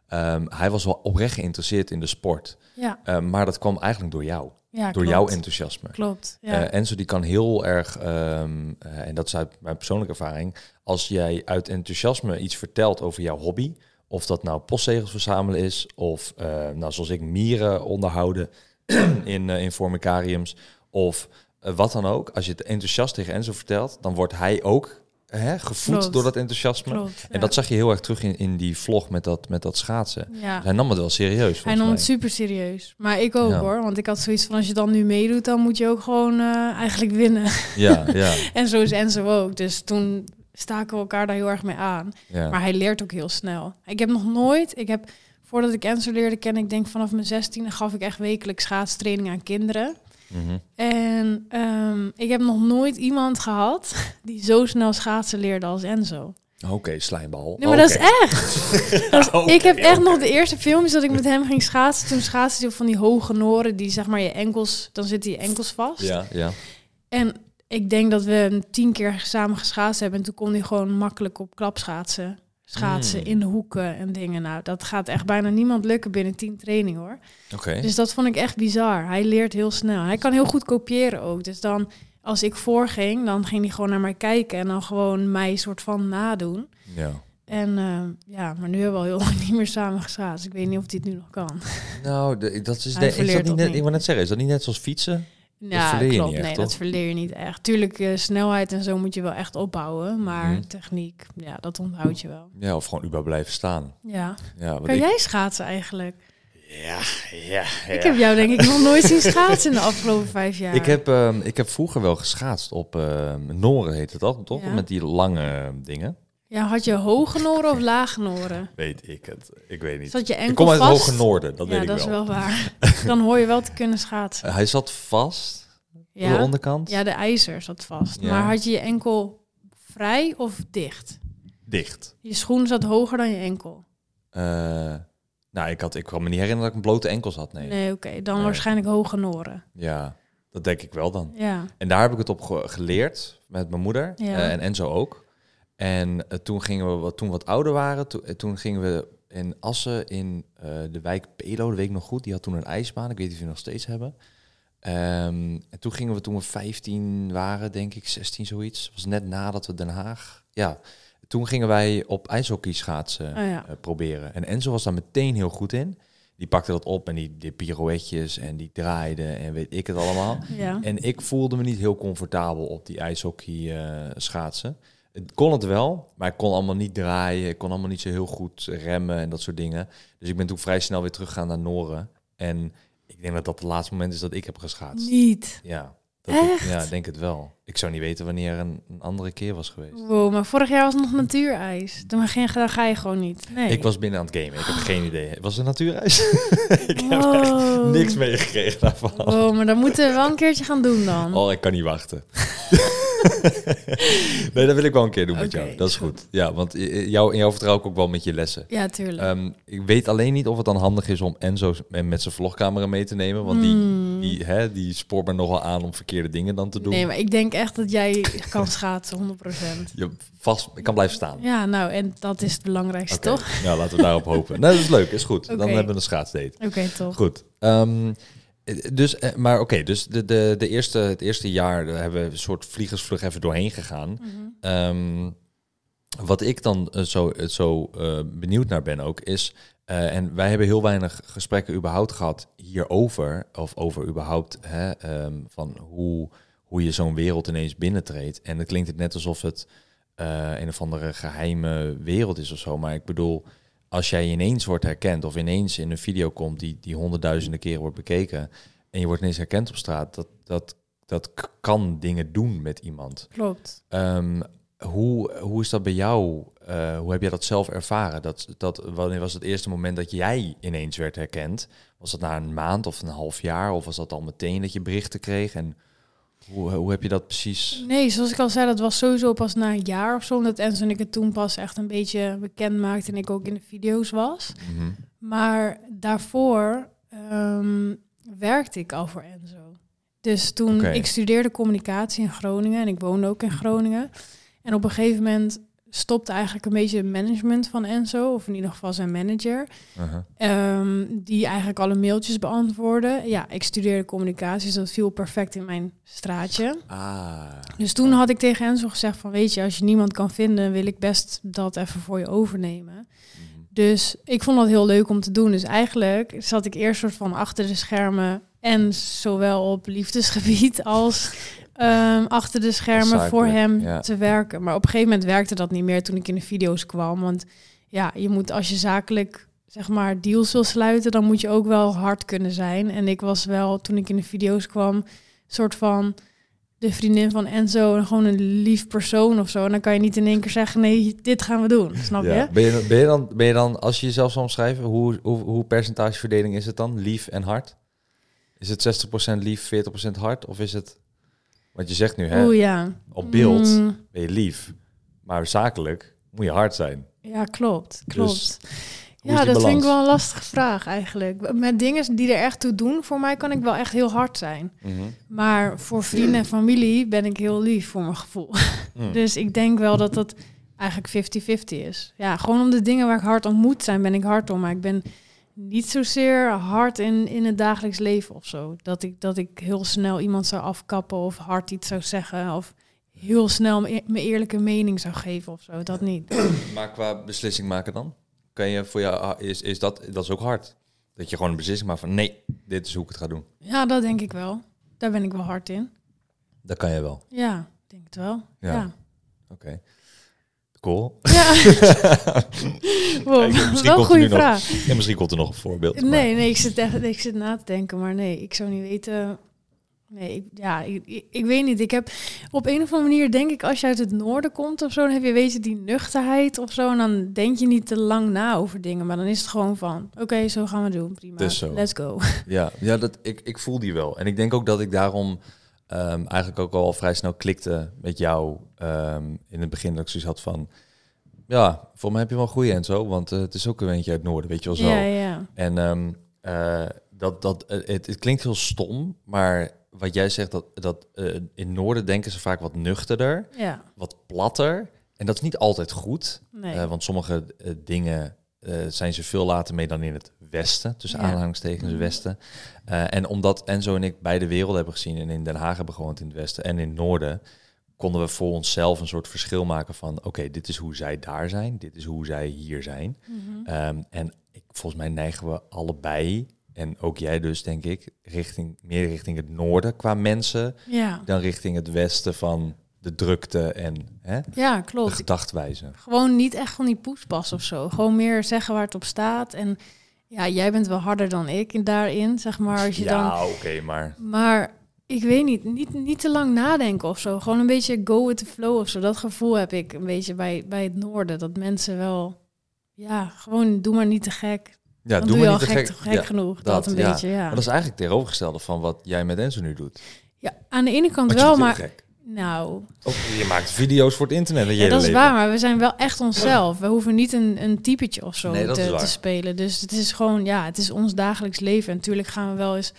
Um, hij was wel oprecht geïnteresseerd in de sport. Ja. Um, maar dat kwam eigenlijk door jou. Ja, door klopt. jouw enthousiasme. Klopt. Ja. Eh, Enzo die kan heel erg, ehm, eh, en dat is uit mijn persoonlijke ervaring, als jij uit enthousiasme iets vertelt over jouw hobby, of dat nou postzegels verzamelen is, of eh, nou, zoals ik mieren onderhouden in, eh in formicariums, of eh, wat dan ook. Als je het enthousiast tegen Enzo vertelt, dan wordt hij ook hè, gevoed Klopt. door dat enthousiasme. klopt. En dat zag je heel erg terug in, in die vlog met dat, met dat schaatsen. Ja. Hij nam het wel serieus. Hij nam mij. het super serieus. Maar ik ook Ja. hoor. Want ik had zoiets van als je dan nu meedoet, dan moet je ook gewoon eh, eigenlijk winnen. Ja, ja, en zo is Enzo ook. Dus toen staken we elkaar daar heel erg mee aan. Maar hij leert ook heel snel. Ik heb nog nooit, ik heb voordat ik Enzo leerde kennen, ik denk vanaf mijn zestiende gaf ik echt wekelijks schaatstraining aan kinderen. Mhm. En ehm, ik heb nog nooit iemand gehad die zo snel schaatsen leerde als Enzo. Oké, slijmbal. Nee, maar dat is echt. Dat is- ik heb echt nog de eerste filmpjes dat ik met hem ging schaatsen. Toen schaatste hij op van die hoge noren die zeg maar je enkels, dan zitten je enkels vast. Ja, ja. En ik denk dat we tien keer samen geschaatst hebben. En toen kon hij gewoon makkelijk op klapschaatsen. Schaatsen Mm. in de hoeken en dingen. Nou, dat gaat echt bijna niemand lukken binnen tien training hoor. Oké. Dus dat vond ik echt bizar. Hij leert heel snel. Hij kan heel goed kopiëren ook. Dus dan, als ik voorging, dan ging hij gewoon naar mij kijken. En dan gewoon mij soort van nadoen. Ja. En eh, ja, maar nu hebben we al heel lang niet meer samen geschaatst. Ik weet niet of hij het nu nog kan. Nou, de, dat is, de, is dat niet net, ik wou net zeggen, is dat niet net zoals fietsen? Ja, klopt. echt, nee, toch? dat verleer je niet echt. Tuurlijk, eh, snelheid en zo moet je wel echt opbouwen. Maar Mhm. techniek, ja, dat onthoud je wel. Ja, of gewoon überhaupt blijven staan. Ja. Ja, Kan ik, jij schaatsen eigenlijk? ja, ja, Ik heb jou denk ik nog nooit zien schaatsen in de afgelopen vijf jaar. Ik heb, ehm, ik heb vroeger wel geschaatst op ehm Noren, heet het toch? toch? Ja. Met die lange dingen. Ja, had je hoge noren of lage noren? Weet ik het. Ik weet niet. Zat je enkel ik kom uit het hoge noorden, dat ja, weet ik dat wel. is wel waar. Dan hoor je wel te kunnen schaatsen. Hij zat vast aan de Ja, onderkant. ja de ijzer zat vast. Ja. Maar had je je enkel vrij of dicht? Dicht. Je schoen zat hoger dan je enkel. Eh, nou, ik, had, ik kan me niet herinneren dat ik een blote enkels had. Nee. Nee, oké. Dan Nee. waarschijnlijk hoge noren. Ja, dat denk ik wel dan. Ja. En daar heb ik het op ge- geleerd met mijn moeder Ja. eh, en Enzo ook. En eh, toen gingen we wat, toen we wat ouder waren, to- eh, toen gingen we in Assen in eh, de wijk Pelo, dat weet ik nog goed. Die had toen een ijsbaan. Ik weet niet of die nog steeds hebben. Ehm, en toen gingen we toen we 15 waren, denk ik, 16 zoiets. Dat was net nadat we Den Haag. Ja, toen gingen wij op ijshockey schaatsen Oh ja. proberen. En Enzo was daar meteen heel goed in. Die pakte dat op en die, die pirouetjes en die draaide en weet ik het allemaal. Ja. En ik voelde me niet heel comfortabel op die ijshockey schaatsen. Het kon het wel, maar ik kon allemaal niet draaien. Ik kon allemaal niet zo heel goed remmen en dat soort dingen. Dus ik ben toen vrij snel weer teruggegaan naar Noren. En ik denk dat dat het laatste moment is dat ik heb geschaatst. Niet. Ja, dat ik- Echt? ja, denk het wel. Ik zou niet weten wanneer een, een andere keer was geweest. Wow, maar vorig jaar was het nog natuurijs. Dan ga je, dan ga je gewoon niet. Nee. Ik was binnen aan het gamen. Ik heb geen idee. Was het natuurreis? ik heb echt niks meegekregen daarvan. Wow, maar dan moeten we wel een keertje gaan doen dan. Oh, ik kan niet wachten. nee, dat wil ik wel een keer doen met jou. Dat is goed. goed. Ja, want jou, in jou vertrouw ik ook wel met je lessen. Ja, tuurlijk. Ehm, ik weet alleen niet of het dan handig is om Enzo en met zijn vlogcamera mee te nemen. Want die, Hmm. die, hè, die spoort me nogal aan om verkeerde dingen dan te doen. Nee, maar ik denk echt dat jij kan schaatsen, 100%. Je vast, ik kan blijven staan. Ja, nou, en dat is het belangrijkste, toch? Ja, laten we daarop hopen. Nee, dat is leuk. Is goed. Dan hebben we een schaatsdate. Oké, toch. Goed. Ehm, dus, eh, maar oké, dus de, de, de eerste, het eerste jaar hebben we een soort vliegersvlug even doorheen gegaan. Mhm. Ehm, wat ik dan eh, zo, eh, zo benieuwd naar ben ook, is... en wij hebben heel weinig gesprekken überhaupt gehad hierover. Of over überhaupt hè, ehm, van hoe, hoe je zo'n wereld ineens binnentreedt. En het klinkt het net alsof het een of andere geheime wereld is of zo. Maar ik bedoel, als jij ineens wordt herkend... of ineens in een video komt die, die honderdduizenden keren wordt bekeken... en je wordt ineens herkend op straat... dat, dat, dat kan dingen doen met iemand. Klopt. Ehm, hoe, hoe is dat bij jou? Eh, hoe heb jij dat zelf ervaren? Dat, dat, wanneer was het eerste moment dat jij ineens werd herkend? Was dat na een maand of een half jaar? Of was dat al meteen dat je berichten kreeg? En hoe, hoe heb je dat precies? Nee, zoals ik al zei, dat was sowieso pas na een jaar of zo. Omdat Enzo en ik het toen pas echt een beetje bekend maakte en ik ook in de video's was. Mhm. Maar daarvoor ehm, werkte ik al voor Enzo. Dus toen ik studeerde communicatie in Groningen en ik woonde ook in Groningen. En op een gegeven moment stopte eigenlijk een beetje het management van Enzo, of in ieder geval zijn manager, Uh-huh. ehm, die eigenlijk alle mailtjes beantwoordde. Ja, ik studeerde communicatie, dus dat viel perfect in mijn straatje. Ah. Dus toen had ik tegen Enzo gezegd van, weet je, als je niemand kan vinden, wil ik best dat even voor je overnemen. Mhm. Dus ik vond dat heel leuk om te doen. Dus eigenlijk zat ik eerst soort van achter de schermen en zowel op liefdesgebied als ehm, achter de schermen voor hem ja. te werken. Maar op een gegeven moment werkte dat niet meer toen ik in de video's kwam. Want ja, je moet als je zakelijk zeg maar deals wil sluiten, dan moet je ook wel hard kunnen zijn. En ik was wel toen ik in de video's kwam, soort van de vriendin van Enzo en gewoon een lief persoon of zo. En dan kan je niet in één keer zeggen, nee, dit gaan we doen. Snap Ja. je? Ben, je, ben, je dan, ben je dan, als je jezelf zou omschrijven, hoe, hoe, hoe percentageverdeling is het dan? Lief en hard? Is het 60% lief, 40% hard? Of is het, want je zegt nu, hè, Oeh ja. op beeld Mm, ben je lief, maar zakelijk moet je hard zijn. ja, klopt. Klopt. Dus hoe ja, dat vind ik wel een lastige vraag eigenlijk. Met dingen die er echt toe doen, voor mij kan ik wel echt heel hard zijn. Mhm. Maar voor vrienden en familie ben ik heel lief voor mijn gevoel. Mm. Dus ik denk wel dat dat eigenlijk 50-50 is. Ja, gewoon om de dingen waar ik hard om moet zijn, ben ik hard om. Maar ik ben niet zozeer hard in, in het dagelijks leven of zo. Dat ik, dat ik heel snel iemand zou afkappen of hard iets zou zeggen. Of heel snel mijn e- eerlijke mening zou geven of zo. Dat niet. Maar qua beslissing maken dan? Kan je voor jou, ah, is, is dat, dat is ook hard? Dat je gewoon een beslissing maakt van nee, dit is hoe ik het ga doen. Ja, dat denk ik wel. Daar ben ik wel hard in. Dat kan je wel. Ja, denk het wel. Ja. Ja. Oké. Cool. Ja. wow, Kijk, misschien wel komt er nog- vraag. En misschien komt er nog een voorbeeld. maar- Nee, nee, ik zit, echt, ik zit na te denken, maar nee, ik zou niet weten. Nee, ik, ja, ik, ik, weet niet. Ik heb op een of andere manier denk ik, als je uit het noorden komt of zo, dan heb je weet je die nuchterheid of zo. En dan denk je niet te lang na over dingen, maar dan is het gewoon van, oké, zo gaan we doen, prima, zo. let's go. Ja, ja dat, ik, ik voel die wel. En ik denk ook dat ik daarom ehm, eigenlijk ook al vrij snel klikte met jou ehm, in het begin. Dat ik zoiets had van, ja, voor mij heb je wel goeie en zo. Want eh, het is ook een eentje uit het noorden, weet je wel zo. Ja, ja, En ehm, eh, dat, dat, eh, het, het klinkt heel stom, maar wat jij zegt, dat, dat in noorden denken ze vaak wat nuchterder, ja, wat platter. En dat is niet altijd goed, nee. want sommige dingen eh, zijn ze veel later mee dan in het westen, tussen Ja. aanhalingstekens Mhm. westen. Eh, en omdat Enzo en ik beide werelden hebben gezien en in Den Haag hebben gewoond in het westen en in het noorden, konden we voor onszelf een soort verschil maken van, oké, dit is hoe zij daar zijn, dit is hoe zij hier zijn. Mhm. Ehm, en ik, volgens mij neigen we allebei, en ook jij dus, denk ik, richting, meer richting het noorden qua mensen, ja. dan richting het westen van de drukte en hè, ja, de klopt. gedachtwijze. Gewoon niet echt van die poespas of zo. Gewoon meer zeggen waar het op staat. En ja, jij bent wel harder dan ik in- daarin, zeg maar. Als je dan Ja, oké, maar Maar ik weet niet, niet, niet te lang nadenken of zo. Gewoon een beetje go with the flow of zo. Dat gevoel heb ik een beetje bij, bij het noorden. Dat mensen wel, ja, gewoon doe maar niet te gek. ja, Dan doe doe je maar al niet te gek, gek. gek Ja, genoeg. Dat, dat, een ja. beetje, ja. Maar dat is eigenlijk tegenovergestelde van wat jij met Enzo nu doet. ja. Aan de ene kant wel, maar. Nou, Ook, je maakt video's voor het internet. en je ja, dat is leven. waar. Maar we zijn wel echt onszelf. We hoeven niet een, een typetje of zo Nee, te, spelen. Dus het is gewoon, ja, het is ons dagelijks leven. En natuurlijk gaan we wel eens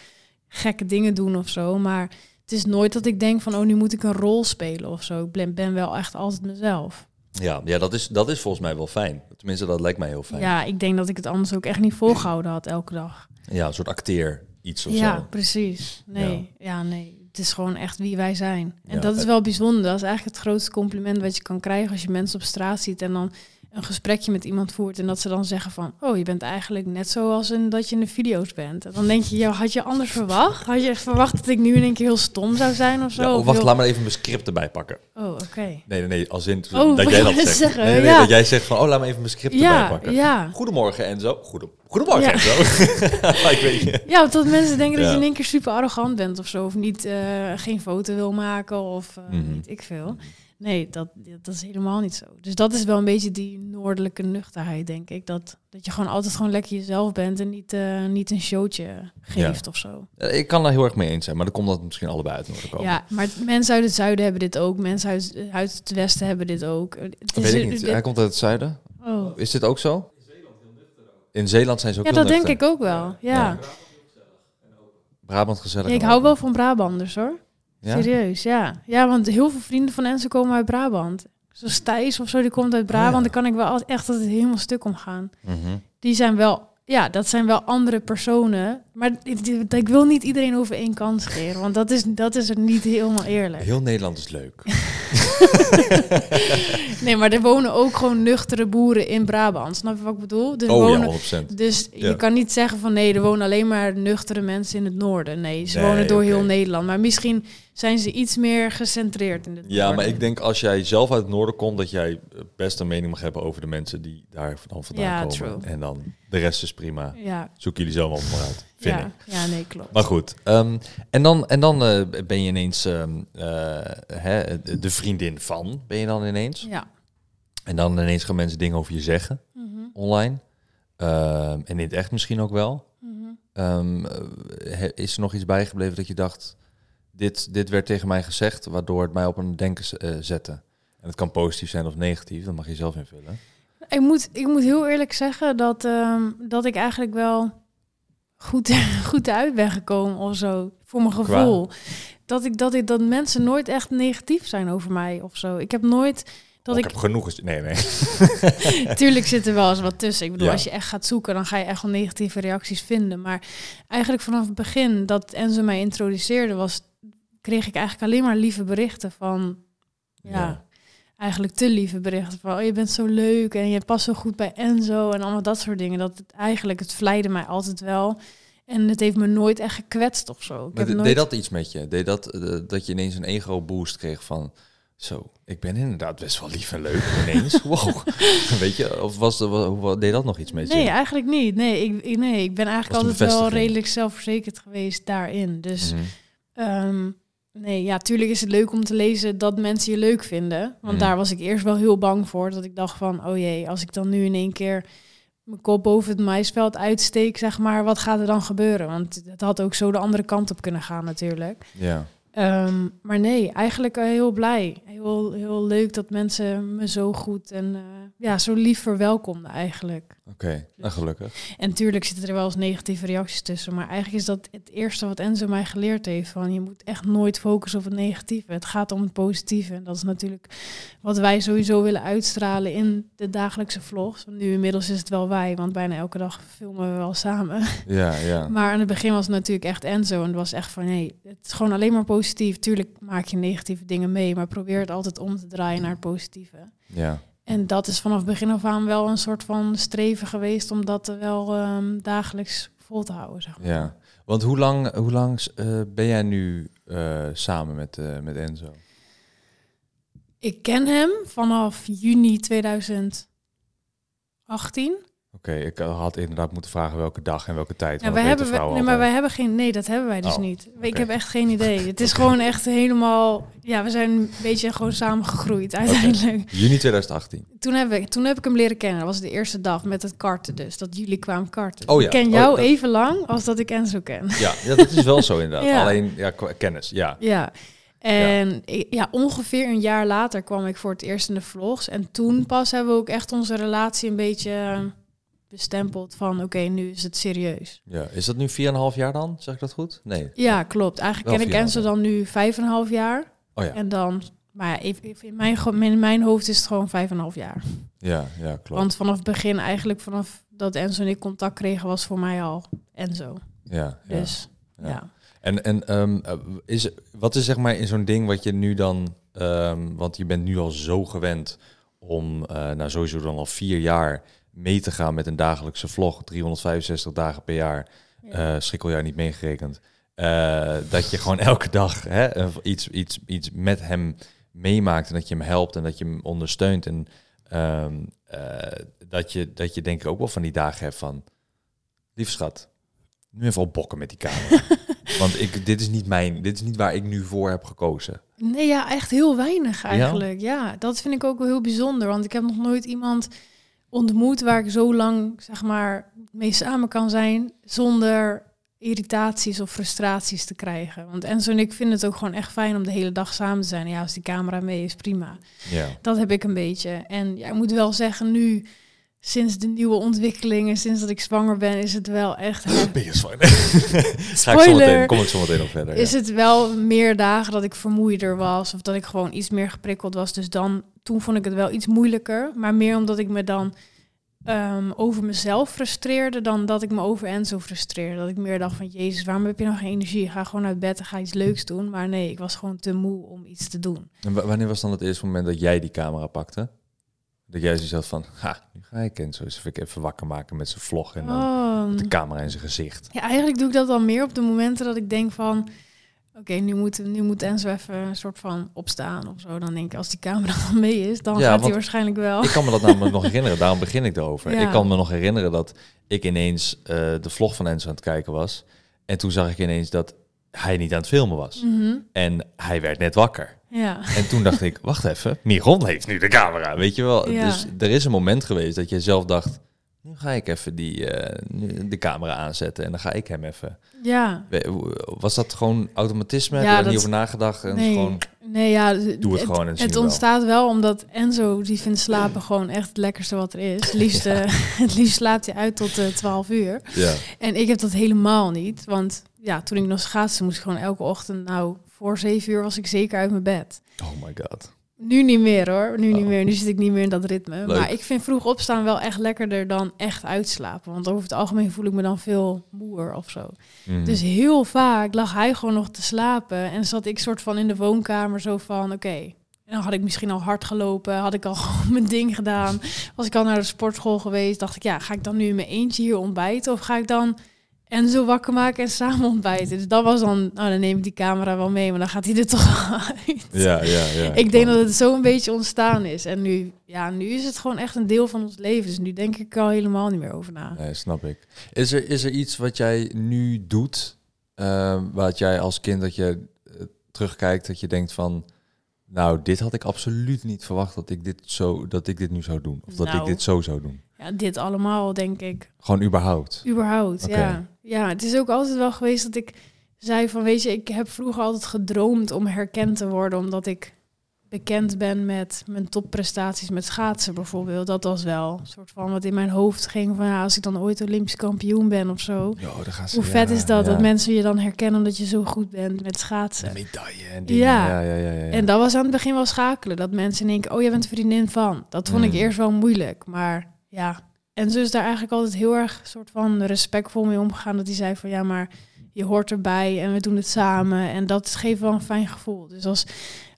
gekke dingen doen of zo. Maar het is nooit dat ik denk van, oh, nu moet ik een rol spelen of zo. Ik ben, ben wel echt altijd mezelf. Ja, ja dat, is, dat is volgens mij wel fijn. Tenminste, dat lijkt mij heel fijn. Ja, ik denk dat ik het anders ook echt niet volgehouden had elke dag. Ja, een soort acteer iets of ja, zo. precies. Nee, ja. nee. Het is gewoon echt wie wij zijn. En Ja, dat is het- wel bijzonder. Dat is eigenlijk het grootste compliment wat je kan krijgen als je mensen op straat ziet en dan een gesprekje met iemand voert en dat ze dan zeggen van, oh, je bent eigenlijk net zoals in dat je in de video's bent. En dan denk je, ja, had je anders verwacht? Had je echt verwacht dat ik nu in één keer heel stom zou zijn of zo? Ja, oh, wacht, heel- laat maar even mijn script erbij pakken. Oh, oké. Nee, nee, nee, als in Oh, dat jij dat zegt. zeggen? Nee, nee, nee, Ja. dat jij zegt van, oh, laat me even mijn script erbij pakken. ja. Goedemorgen Enzo. Goedem Goedemorgen Ja. Enzo. ik weet je. Ja, of dat mensen denken dat Ja. je in één keer super arrogant bent of zo. Of niet, eh, geen foto wil maken of eh Mhm. weet ik veel. Nee, dat, dat is helemaal niet zo. Dus dat is wel een beetje die noordelijke nuchterheid, denk ik. Dat, dat je gewoon altijd gewoon lekker jezelf bent en niet, eh, niet een showtje geeft of zo. Ik kan daar heel erg mee eens zijn, maar dan komt dat misschien allebei uit Noorden komen. Ja, maar mensen uit het zuiden hebben dit ook. Mensen uit, uit het westen hebben dit ook. Het weet ik niet. dit- Hij komt uit het zuiden. oh. Is dit ook zo? In Zeeland zijn ze ook Ja, heel dat denk ik ook wel. Ja. Ja. Brabant gezellig. Ja, ik hou wel van Brabanders hoor. Ja? Serieus, ja. Ja, want heel veel vrienden van Enzo komen uit Brabant. zoals Thijs of zo, die komt uit Brabant. Oh, ja. Daar kan ik wel altijd echt altijd helemaal stuk om gaan. Mhm. Die zijn wel, ja, dat zijn wel andere personen. Maar ik, wil niet iedereen over één kant scheren, want dat is, dat is er niet helemaal eerlijk. Heel Nederland is leuk. Nee, maar er wonen ook gewoon nuchtere boeren in Brabant. Snap je wat ik bedoel? Dus, Oh wonen, ja, 100%. dus Ja. je kan niet zeggen van nee, er wonen alleen maar nuchtere mensen in het noorden. Nee, ze Nee, wonen door heel Nederland. Maar misschien zijn ze iets meer gecentreerd in het Ja, noorden. maar ik denk als jij zelf uit het noorden komt, dat jij best een mening mag hebben over de mensen die daar dan vandaan Ja, komen. true. En dan de rest is prima. Ja, Zoek jullie zelf allemaal maar uit, vind ja, ik. ja, nee, klopt. Maar goed, ehm, en dan, en dan eh, ben je ineens ehm, eh, hè, de vriendin van, ben je dan ineens. Ja. En dan ineens gaan mensen dingen over je zeggen, Mhm, online. Ehm, en in het echt misschien ook wel. mhm. Eh, is er nog iets bijgebleven dat je dacht, dit, dit werd tegen mij gezegd, waardoor het mij op een denken zette? En het kan positief zijn of negatief, dat mag je zelf invullen. Ik moet, ik moet heel eerlijk zeggen dat, dat ik eigenlijk wel goed, goed uit ben gekomen of zo. Voor mijn gevoel. Dat, ik, dat, ik, dat mensen nooit echt negatief zijn over mij of zo. Ik heb nooit... Dat Oh, ik, ik heb genoeg... Nee, nee. Tuurlijk zit er wel eens wat tussen. Ik bedoel, Ja. als je echt gaat zoeken, dan ga je echt wel negatieve reacties vinden. Maar eigenlijk vanaf het begin dat Enzo mij introduceerde, was, kreeg ik eigenlijk alleen maar lieve berichten van... Ja, Ja. Eigenlijk te lieve berichten van... Oh, je bent zo leuk en je past zo goed bij Enzo en allemaal dat soort dingen. Dat het eigenlijk, het vleide mij altijd wel. En het heeft me nooit echt gekwetst of zo. Ik Maar heb nooit... Deed dat iets met je? Deed dat eh, dat je ineens een ego-boost kreeg van... Zo, ik ben inderdaad best wel lief en leuk ineens. Wow. Weet je, of was de, hoe wat- deed dat nog iets met je? Nee, eigenlijk niet. Nee, ik, nee, ik ben eigenlijk altijd wel redelijk zelfverzekerd geweest daarin. Dus. Ehm, nee, ja, tuurlijk is het leuk om te lezen dat mensen je leuk vinden. Want Mm. daar was ik eerst wel heel bang voor. Dat ik dacht van, oh jee, als ik dan nu in één keer mijn kop boven het maisveld uitsteek, zeg maar, wat gaat er dan gebeuren? Want het had ook zo de andere kant op kunnen gaan natuurlijk. Ja. Ehm, maar nee, eigenlijk eh, heel blij. Heel, heel leuk dat mensen me zo goed en eh, ja, zo lief verwelkomden eigenlijk. Oké, nou gelukkig. En tuurlijk zitten er wel eens negatieve reacties tussen. Maar eigenlijk is dat het eerste wat Enzo mij geleerd heeft. Van je moet echt nooit focussen op het negatieve. Het gaat om het positieve. En dat is natuurlijk wat wij sowieso willen uitstralen in de dagelijkse vlogs. Nu inmiddels is het wel wij. Want bijna elke dag filmen we wel samen. Ja, ja. Maar aan het begin was het natuurlijk echt Enzo. En het was echt van nee, het is gewoon alleen maar positief. Tuurlijk maak je negatieve dingen mee. Maar probeer het altijd om te draaien naar het positieve. Ja, En dat is vanaf begin af aan wel een soort van streven geweest om dat wel ehm, dagelijks vol te houden. Zeg maar. ja. Want hoe lang, hoe lang eh, ben jij nu eh, samen met, eh, met Enzo? Ik ken hem vanaf juni 2018. Oké, ik had inderdaad moeten vragen welke dag en welke tijd. Ja, dat hebben, we- nee, maar wij hebben geen. Nee, dat hebben wij dus Oh, niet. Ik heb echt geen idee. Het is gewoon echt helemaal. Ja, we zijn een beetje gewoon samen gegroeid uiteindelijk. Juni 2018. Toen, heb ik, toen heb ik hem leren kennen. Dat was de eerste dag met het karten dus. Dat jullie kwamen karten. Oh ja. Ik ken Oh, jou dat- even lang als dat ik Enzo ken. Ja, ja, dat is wel zo inderdaad. Ja. Alleen ja, kennis, ja. Ja. En ja, ongeveer een jaar later kwam ik voor het eerst in de vlogs. En toen pas hebben we ook echt onze relatie een beetje eh, bestempeld van... oké, nu is het serieus. ja. Is dat nu 4,5 jaar dan? Zeg ik dat goed? Nee. Ja, klopt. Eigenlijk ken ik Enzo 4,5 dan nu vijf en een half jaar. Oh ja. En dan... Maar in, mijn, in mijn hoofd is het gewoon vijf en een half jaar. Ja, ja, klopt. Want vanaf het begin, eigenlijk vanaf dat Enzo en ik contact kregen... was voor mij al Enzo. ja, ja. Dus ja. ja. En, en ehm, eh, is, wat is zeg maar in zo'n ding wat je nu dan... ehm, want je bent nu al zo gewend om, eh nou sowieso dan al vier jaar mee te gaan met een dagelijkse vlog. 365 dagen per jaar. Ja. eh schrikkeljaar niet meegerekend. eh, dat je gewoon elke dag hè, een- iets, iets, iets met hem meemaakt en dat je hem helpt en dat je hem ondersteunt. En ehm, eh, dat, je, dat je denk ik ook wel van die dagen hebt van, lief schat, nu even opbokken met die camera. Want ik, dit, is niet mijn, dit is niet waar ik nu voor heb gekozen. Nee, ja, echt heel weinig eigenlijk. Ja? dat vind ik ook wel heel bijzonder. Want ik heb nog nooit iemand ontmoet waar ik zo lang, zeg maar, mee samen kan zijn zonder irritaties of frustraties te krijgen. Want Enzo en ik vinden het ook gewoon echt fijn om de hele dag samen te zijn. Ja, als die camera mee is, prima. Ja, Dat heb ik een beetje. En ja, ik moet wel zeggen, nu sinds de nieuwe ontwikkelingen, sinds dat ik zwanger ben, is het wel echt... Ben je zwanger? Meteen, kom ik zo meteen nog verder. Is het wel meer dagen dat ik vermoeider was of dat ik gewoon iets meer geprikkeld was. Dus dan, toen vond ik het wel iets moeilijker. Maar meer omdat ik me dan um, over mezelf frustreerde dan dat ik me over Enzo frustreerde. Dat ik meer dacht van, jezus, waarom heb je nog geen energie? Ga gewoon uit bed en ga iets leuks doen. Maar nee, ik was gewoon te moe om iets te doen. En wanneer was dan het eerste moment dat jij die camera pakte? Dat jij zoiets van, ha, nu ga ik Enzo eens even wakker maken met zijn vlog en dan oh. de camera in zijn gezicht. Ja, eigenlijk doe ik dat dan meer op de momenten dat ik denk van Oké, nu, moet, nu moet Enzo even een soort van opstaan of zo. Dan denk ik, als die camera dan mee is, dan gaat hij waarschijnlijk wel. Ik kan me dat namelijk nog herinneren, daarom begin ik erover. Ik kan me nog herinneren dat ik ineens uh, de vlog van Enzo aan het kijken was. En toen zag ik ineens dat hij niet aan het filmen was. Mhm. En hij werd net wakker. Ja. En toen dacht ik, wacht even, Miron heeft nu de camera, weet je wel. Ja. Dus er is een moment geweest dat je zelf dacht, nu ga ik even die, uh, de camera aanzetten en dan ga ik hem even. Ja. Was dat gewoon automatisme? Ja, Heb je er niet over nagedacht? En nee, gewoon, nee, ja. Doe het, gewoon en Het ontstaat wel. omdat Enzo, die vindt slapen gewoon echt het lekkerste wat er is. Het liefst, het liefst slaapt hij uit tot uh, eh, 12 uur. Ja. En ik heb dat helemaal niet. Want ja, toen ik nog schaatste, moest ik gewoon elke ochtend, nou, voor 7 uur was ik zeker uit mijn bed. Oh my god. Nu niet meer hoor. Nu niet oh. meer. Nu zit ik niet meer in dat ritme. Maar ik vind vroeg opstaan wel echt lekkerder dan echt uitslapen. Want over het algemeen voel ik me dan veel moer of zo. Mhm. Dus heel vaak lag hij gewoon nog te slapen. En zat ik soort van in de woonkamer zo van oké. En dan had ik misschien al hard gelopen, had ik al gewoon mijn ding gedaan. Was ik al naar de sportschool geweest, dacht ik, ja, ga ik dan nu in mijn eentje hier ontbijten? Of ga ik dan en zo wakker maken en samen ontbijten. Dus dat was dan, nou dan neem ik die camera wel mee, maar dan gaat hij er toch uit. Ja, ja, ja. Ik denk dat het zo een beetje ontstaan is. En nu, ja, nu is het gewoon echt een deel van ons leven. Dus nu denk ik al helemaal niet meer over na. Nee, snap ik. Is er, is er iets wat jij nu doet, uh, wat jij als kind dat je uh, terugkijkt, dat je denkt van, nou, dit had ik absoluut niet verwacht dat ik dit zo, dat ik dit nu zou doen, of dat ik nou. dit zo zou doen. Ja, dit allemaal, denk ik. Gewoon überhaupt? Überhaupt, ja. Ja, het is ook altijd wel geweest dat ik zei van, weet je, ik heb vroeger altijd gedroomd om herkend te worden, omdat ik bekend ben met mijn topprestaties met schaatsen bijvoorbeeld. Dat was wel een soort van wat in mijn hoofd ging van ja, als ik dan ooit Olympisch kampioen ben of zo. Jo, Hoe vet is dat? Dat mensen je dan herkennen omdat je zo goed bent met schaatsen. De medaille en die. Ja. Ja, ja, ja, En dat was aan het begin wel schakelen. Dat mensen denken, oh, je bent vriendin van. Dat vond ik mm. eerst wel moeilijk. Maar ja, en zo is daar eigenlijk altijd heel erg soort van respectvol mee omgegaan. Dat hij zei van ja, maar je hoort erbij en we doen het samen. En dat geeft wel een fijn gevoel. Dus als,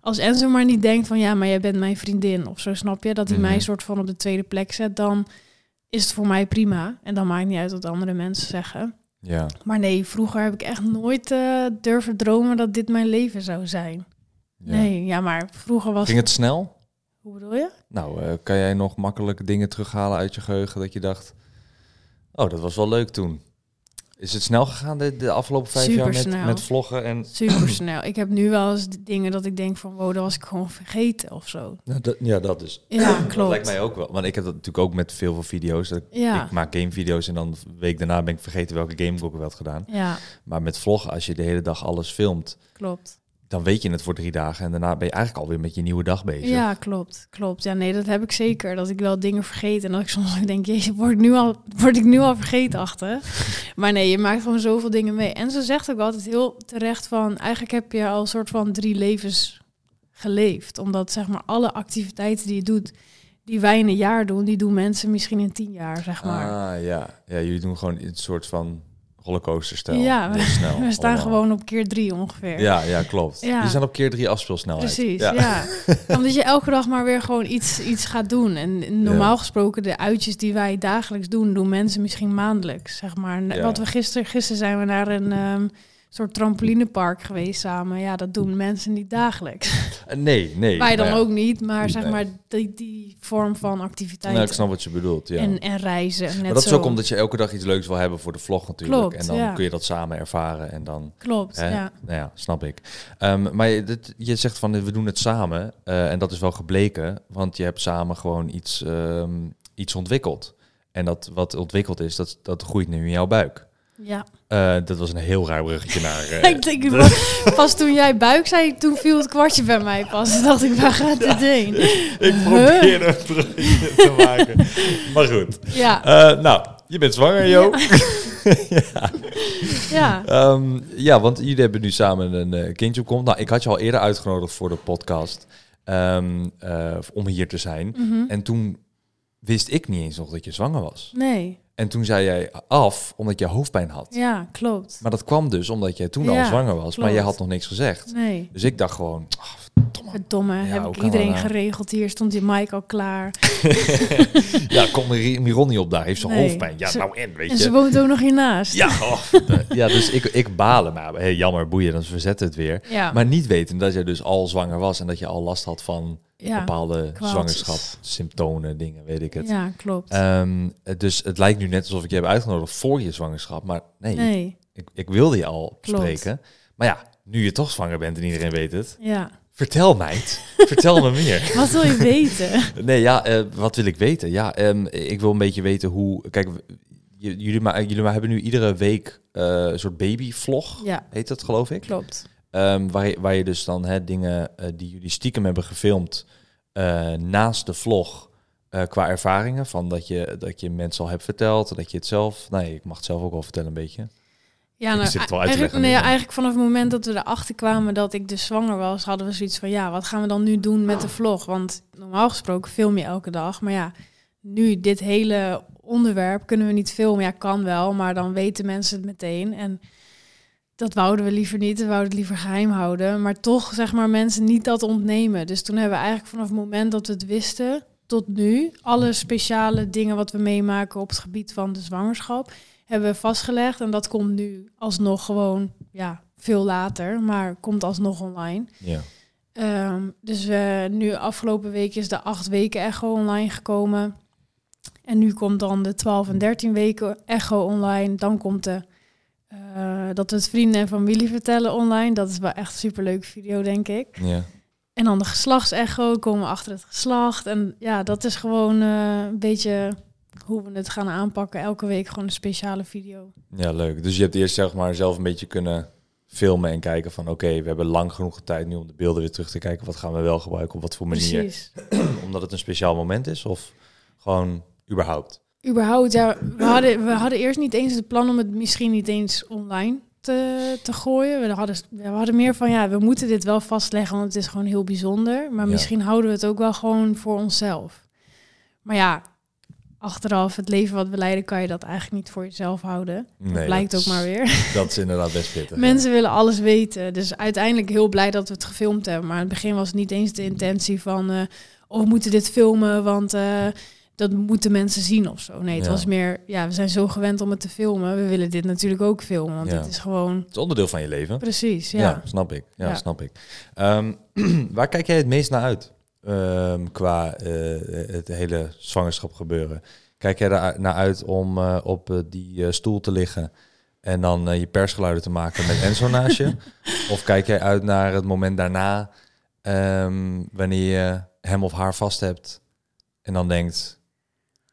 als Enzo maar niet denkt van ja, maar jij bent mijn vriendin of zo, snap je? Dat hij mij mhm. soort van op de tweede plek zet, dan is het voor mij prima. En dan maakt niet uit wat andere mensen zeggen. Ja. Maar nee, vroeger heb ik echt nooit uh, durven dromen dat dit mijn leven zou zijn. Nee, ja, maar vroeger was. Ging het snel? Hoe bedoel je? Nou, uh, kan jij nog makkelijk dingen terughalen uit je geheugen dat je dacht, oh, dat was wel leuk toen. Is het snel gegaan de, de afgelopen vijf jaar met, met vloggen? En... Super snel. Ik heb nu wel eens dingen dat ik denk van, wow, dat was ik gewoon vergeten of zo. Ja, dat, ja, dat is. Ja, klopt. Dat lijkt mij ook wel. Want ik heb dat natuurlijk ook met veel van video's. Dat ja. Ik maak gamevideo's en dan een week daarna ben ik vergeten welke game ik ook wel had gedaan. Ja. Maar met vloggen, als je de hele dag alles filmt. Klopt dan weet je het voor drie dagen en daarna ben je eigenlijk alweer met je nieuwe dag bezig. Ja, klopt, klopt. Ja, nee, dat heb ik zeker. Dat ik wel dingen vergeet en dat ik soms denk, je word ik nu al, word ik nu al vergeten achter. maar nee, je maakt gewoon zoveel dingen mee. En ze zegt ook altijd heel terecht van, eigenlijk heb je al een soort van drie levens geleefd, omdat zeg maar alle activiteiten die je doet, die wij in een jaar doen, die doen mensen misschien in tien jaar, zeg maar. Ah ja, ja, jullie doen gewoon een soort van rollercoaster Ja, we, snel, we staan gewoon op keer drie ongeveer. Ja, ja klopt. Ja. Die zijn op keer drie afspeelsnelheid. Precies, ja. ja. Omdat je elke dag maar weer gewoon iets, iets gaat doen. En normaal gesproken de uitjes die wij dagelijks doen, doen mensen misschien maandelijks. Zeg maar. Wat we gisteren, gisteren zijn we naar een... Um, soort trampolinepark geweest samen. Ja, dat doen mensen niet dagelijks. Eh, nee, nee. Wij dan ook niet, maar zeg maar die, die vorm van activiteit. Nou, ik snap wat je bedoelt, ja. En, en reizen. Net maar dat is ook omdat je elke dag iets leuks wil hebben voor de vlog natuurlijk. Klopt, en dan kun je dat samen ervaren en dan... Klopt, hè? ja. Nou ja, snap ik. Um, maar je, dit, je zegt van, we doen het samen. Uh, en dat is wel gebleken, want je hebt samen gewoon iets, um, iets ontwikkeld. En dat wat ontwikkeld is, dat, dat groeit nu in jouw buik. Ja. Uh, dat was een heel raar bruggetje naar... Uh, ik denk, pas toen jij buik zei, toen viel het kwartje bij mij pas. Toen dacht ik, waar gaat dit heen? ik probeerde een bruggetje te maken. Maar goed. Ja. Uh, nou, je bent zwanger, Jo. Ja. ja. Um, ja, want jullie hebben nu samen een kindje op komt. Nou, ik had je al eerder uitgenodigd voor de podcast um, om hier te zijn. Mm -hmm. En toen wist ik niet eens nog dat je zwanger was. Nee. En toen zei jij af omdat je hoofdpijn had. Ja, klopt. Maar dat kwam dus omdat jij toen Ja, al zwanger was, maar jij had nog niks gezegd. Nee. Dus ik dacht gewoon, ah, verdomme. Verdomme, Ja, heb ik iedereen nou? geregeld. Hier stond die Mike al klaar. ja, kom Mir- Miron niet op daar, heeft ze Nee. hoofdpijn. Ja, Ze- nou en, weet En ze je. woont ook nog hiernaast. Ja, oh, ja, dus ik, ik balen, maar hey, jammer, boeien, dan verzetten het weer. Ja. Maar niet weten dat jij dus al zwanger was en dat je al last had van ja. bepaalde kwaaltjes. zwangerschap, symptomen, dingen, weet ik het. Ja, klopt. Ehm, dus het lijkt nu net alsof ik je heb uitgenodigd voor je zwangerschap, maar nee, nee, ik, ik wilde je al Klopt. spreken. Maar ja, nu je toch zwanger bent en iedereen weet het, ja. vertel meid, vertel me meer. Wat wil je weten? Nee, ja, eh, wat wil ik weten? Ja, ehm, ik wil een beetje weten hoe. Kijk, jullie, maar, jullie maar hebben nu iedere week eh, een soort babyvlog, Ja, heet dat geloof ik. klopt. Ehm, waar, je, waar je dus dan hè, dingen eh, die jullie stiekem hebben gefilmd eh, naast de vlog. eh, qua ervaringen, van dat je, dat je mensen al hebt verteld, dat je het zelf... Nee, ik mag het zelf ook wel vertellen een beetje. Ja, nou, zit wel eigenlijk, nee, ja, eigenlijk vanaf het moment dat we erachter kwamen dat ik dus zwanger was, hadden we zoiets van, ja, wat gaan we dan nu doen met de vlog? Want normaal gesproken film je elke dag, maar ja, nu dit hele onderwerp kunnen we niet filmen. Ja, kan wel, maar dan weten mensen het meteen. En dat wouden we liever niet, we wouden het liever geheim houden. Maar toch, zeg maar, mensen niet dat ontnemen. Dus toen hebben we eigenlijk vanaf het moment dat we het wisten tot nu, alle speciale dingen wat we meemaken op het gebied van de zwangerschap, hebben we vastgelegd. En dat komt nu alsnog gewoon, ja, veel later, maar komt alsnog online. Ja. Ehm, dus eh, nu afgelopen week is de acht weken echo online gekomen. En nu komt dan de 12 en 13 weken echo online. Dan komt de eh, dat we het vrienden en familie vertellen online. Dat is wel echt een superleuke video, denk ik. ja. En dan de geslachtsecho, komen we achter het geslacht. En ja, dat is gewoon eh, een beetje hoe we het gaan aanpakken. Elke week gewoon een speciale video. Ja, leuk. Dus je hebt eerst zeg maar zelf een beetje kunnen filmen en kijken van oké, we hebben lang genoeg tijd nu om de beelden weer terug te kijken. Wat gaan we wel gebruiken, op wat voor manier? Precies. Omdat het een speciaal moment is of gewoon überhaupt? Überhaupt, ja, we hadden, we hadden eerst niet eens het plan om het misschien niet eens online te, te gooien. We hadden, we hadden meer van, ja, we moeten dit wel vastleggen, want het is gewoon heel bijzonder. Maar Ja. misschien houden we het ook wel gewoon voor onszelf. Maar ja, achteraf, het leven wat we leiden, kan je dat eigenlijk niet voor jezelf houden. Nee, dat blijkt dat ook is- maar weer. Dat is inderdaad best pittig. Mensen willen alles weten. Dus uiteindelijk heel blij dat we het gefilmd hebben. Maar in het begin was het niet eens de intentie van... eh oh, we moeten dit filmen, want eh, dat moeten mensen zien of zo. Nee, het Ja. was meer... Ja, we zijn zo gewend om het te filmen. We willen dit natuurlijk ook filmen, want Ja. dit is gewoon... Het is onderdeel van je leven. Precies, Ja, ja. snap ik. Ja, snap ik. Ehm, waar kijk jij het meest naar uit Ehm, qua eh, het hele zwangerschap gebeuren? Kijk jij er naar uit om eh, op eh, die stoel te liggen en dan je persgeluiden te maken met Enzo naast je? Of kijk jij uit naar het moment daarna, ehm, wanneer je hem of haar vast hebt en dan denkt,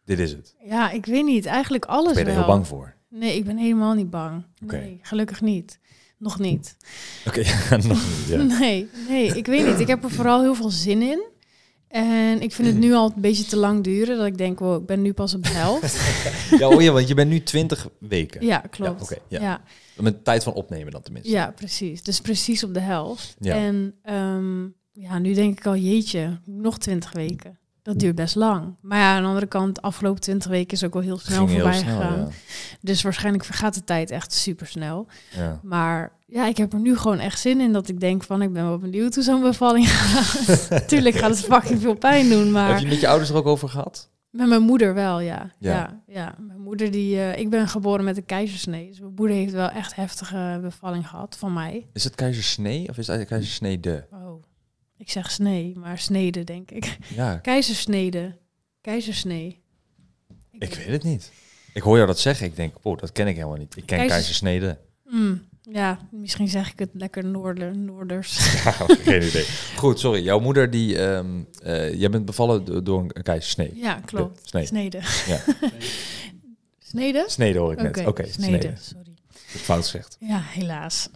dit is het? Ja, ik weet niet. Eigenlijk alles Ben je er wel. heel bang voor? Nee, ik ben helemaal niet bang. Nee, gelukkig niet. Nog niet. Oké, nog niet. Ja. Nee, nee, ik weet niet. Ik heb er vooral heel veel zin in. En ik vind het nu al een beetje te lang duren. Dat ik denk, wow, ik ben nu pas op de helft. ja, oh ja, want je bent nu 20 weken. Ja, klopt. oké, ja. ja. Met tijd van opnemen dan tenminste. Ja, precies. Dus precies op de helft. Ja. En ehm, ja, nu denk ik al, jeetje, nog twintig weken. Dat duurt best lang. Maar ja, aan de andere kant, de afgelopen twintig weken is ook wel heel snel Ging heel voorbij snel, gegaan. ja. Dus waarschijnlijk vergaat de tijd echt super snel. Ja. Maar ja, ik heb er nu gewoon echt zin in dat ik denk van, ik ben wel benieuwd hoe zo'n bevalling gaat. Tuurlijk gaat het fucking veel pijn doen, maar... Heb je met je ouders er ook over gehad? Met mijn moeder wel, ja. Ja. Ja, ja. Mijn moeder die... eh, ik ben geboren met een keizersnee. Dus mijn moeder heeft wel echt heftige bevalling gehad van mij. Is het keizersnee of is het keizersnee de? Oh, ik zeg snee, maar snede denk ik. Ja, Keizersnede. Keizersnee. ik weet het niet. Ik hoor jou dat zeggen. Ik denk, oh, dat ken ik helemaal niet. Ik ken Keizers- keizersnede. Mm, ja, misschien zeg ik het lekker noorder, noorders. Ja, geen idee. Goed, sorry. Jouw moeder die, eh, jij bent bevallen do- door een keizersnee. Ja, klopt. snee. Snede. Ja. Snede? Snede hoor ik net. Oké, snede. snede. Sorry. Fout gezegd. Ja, helaas.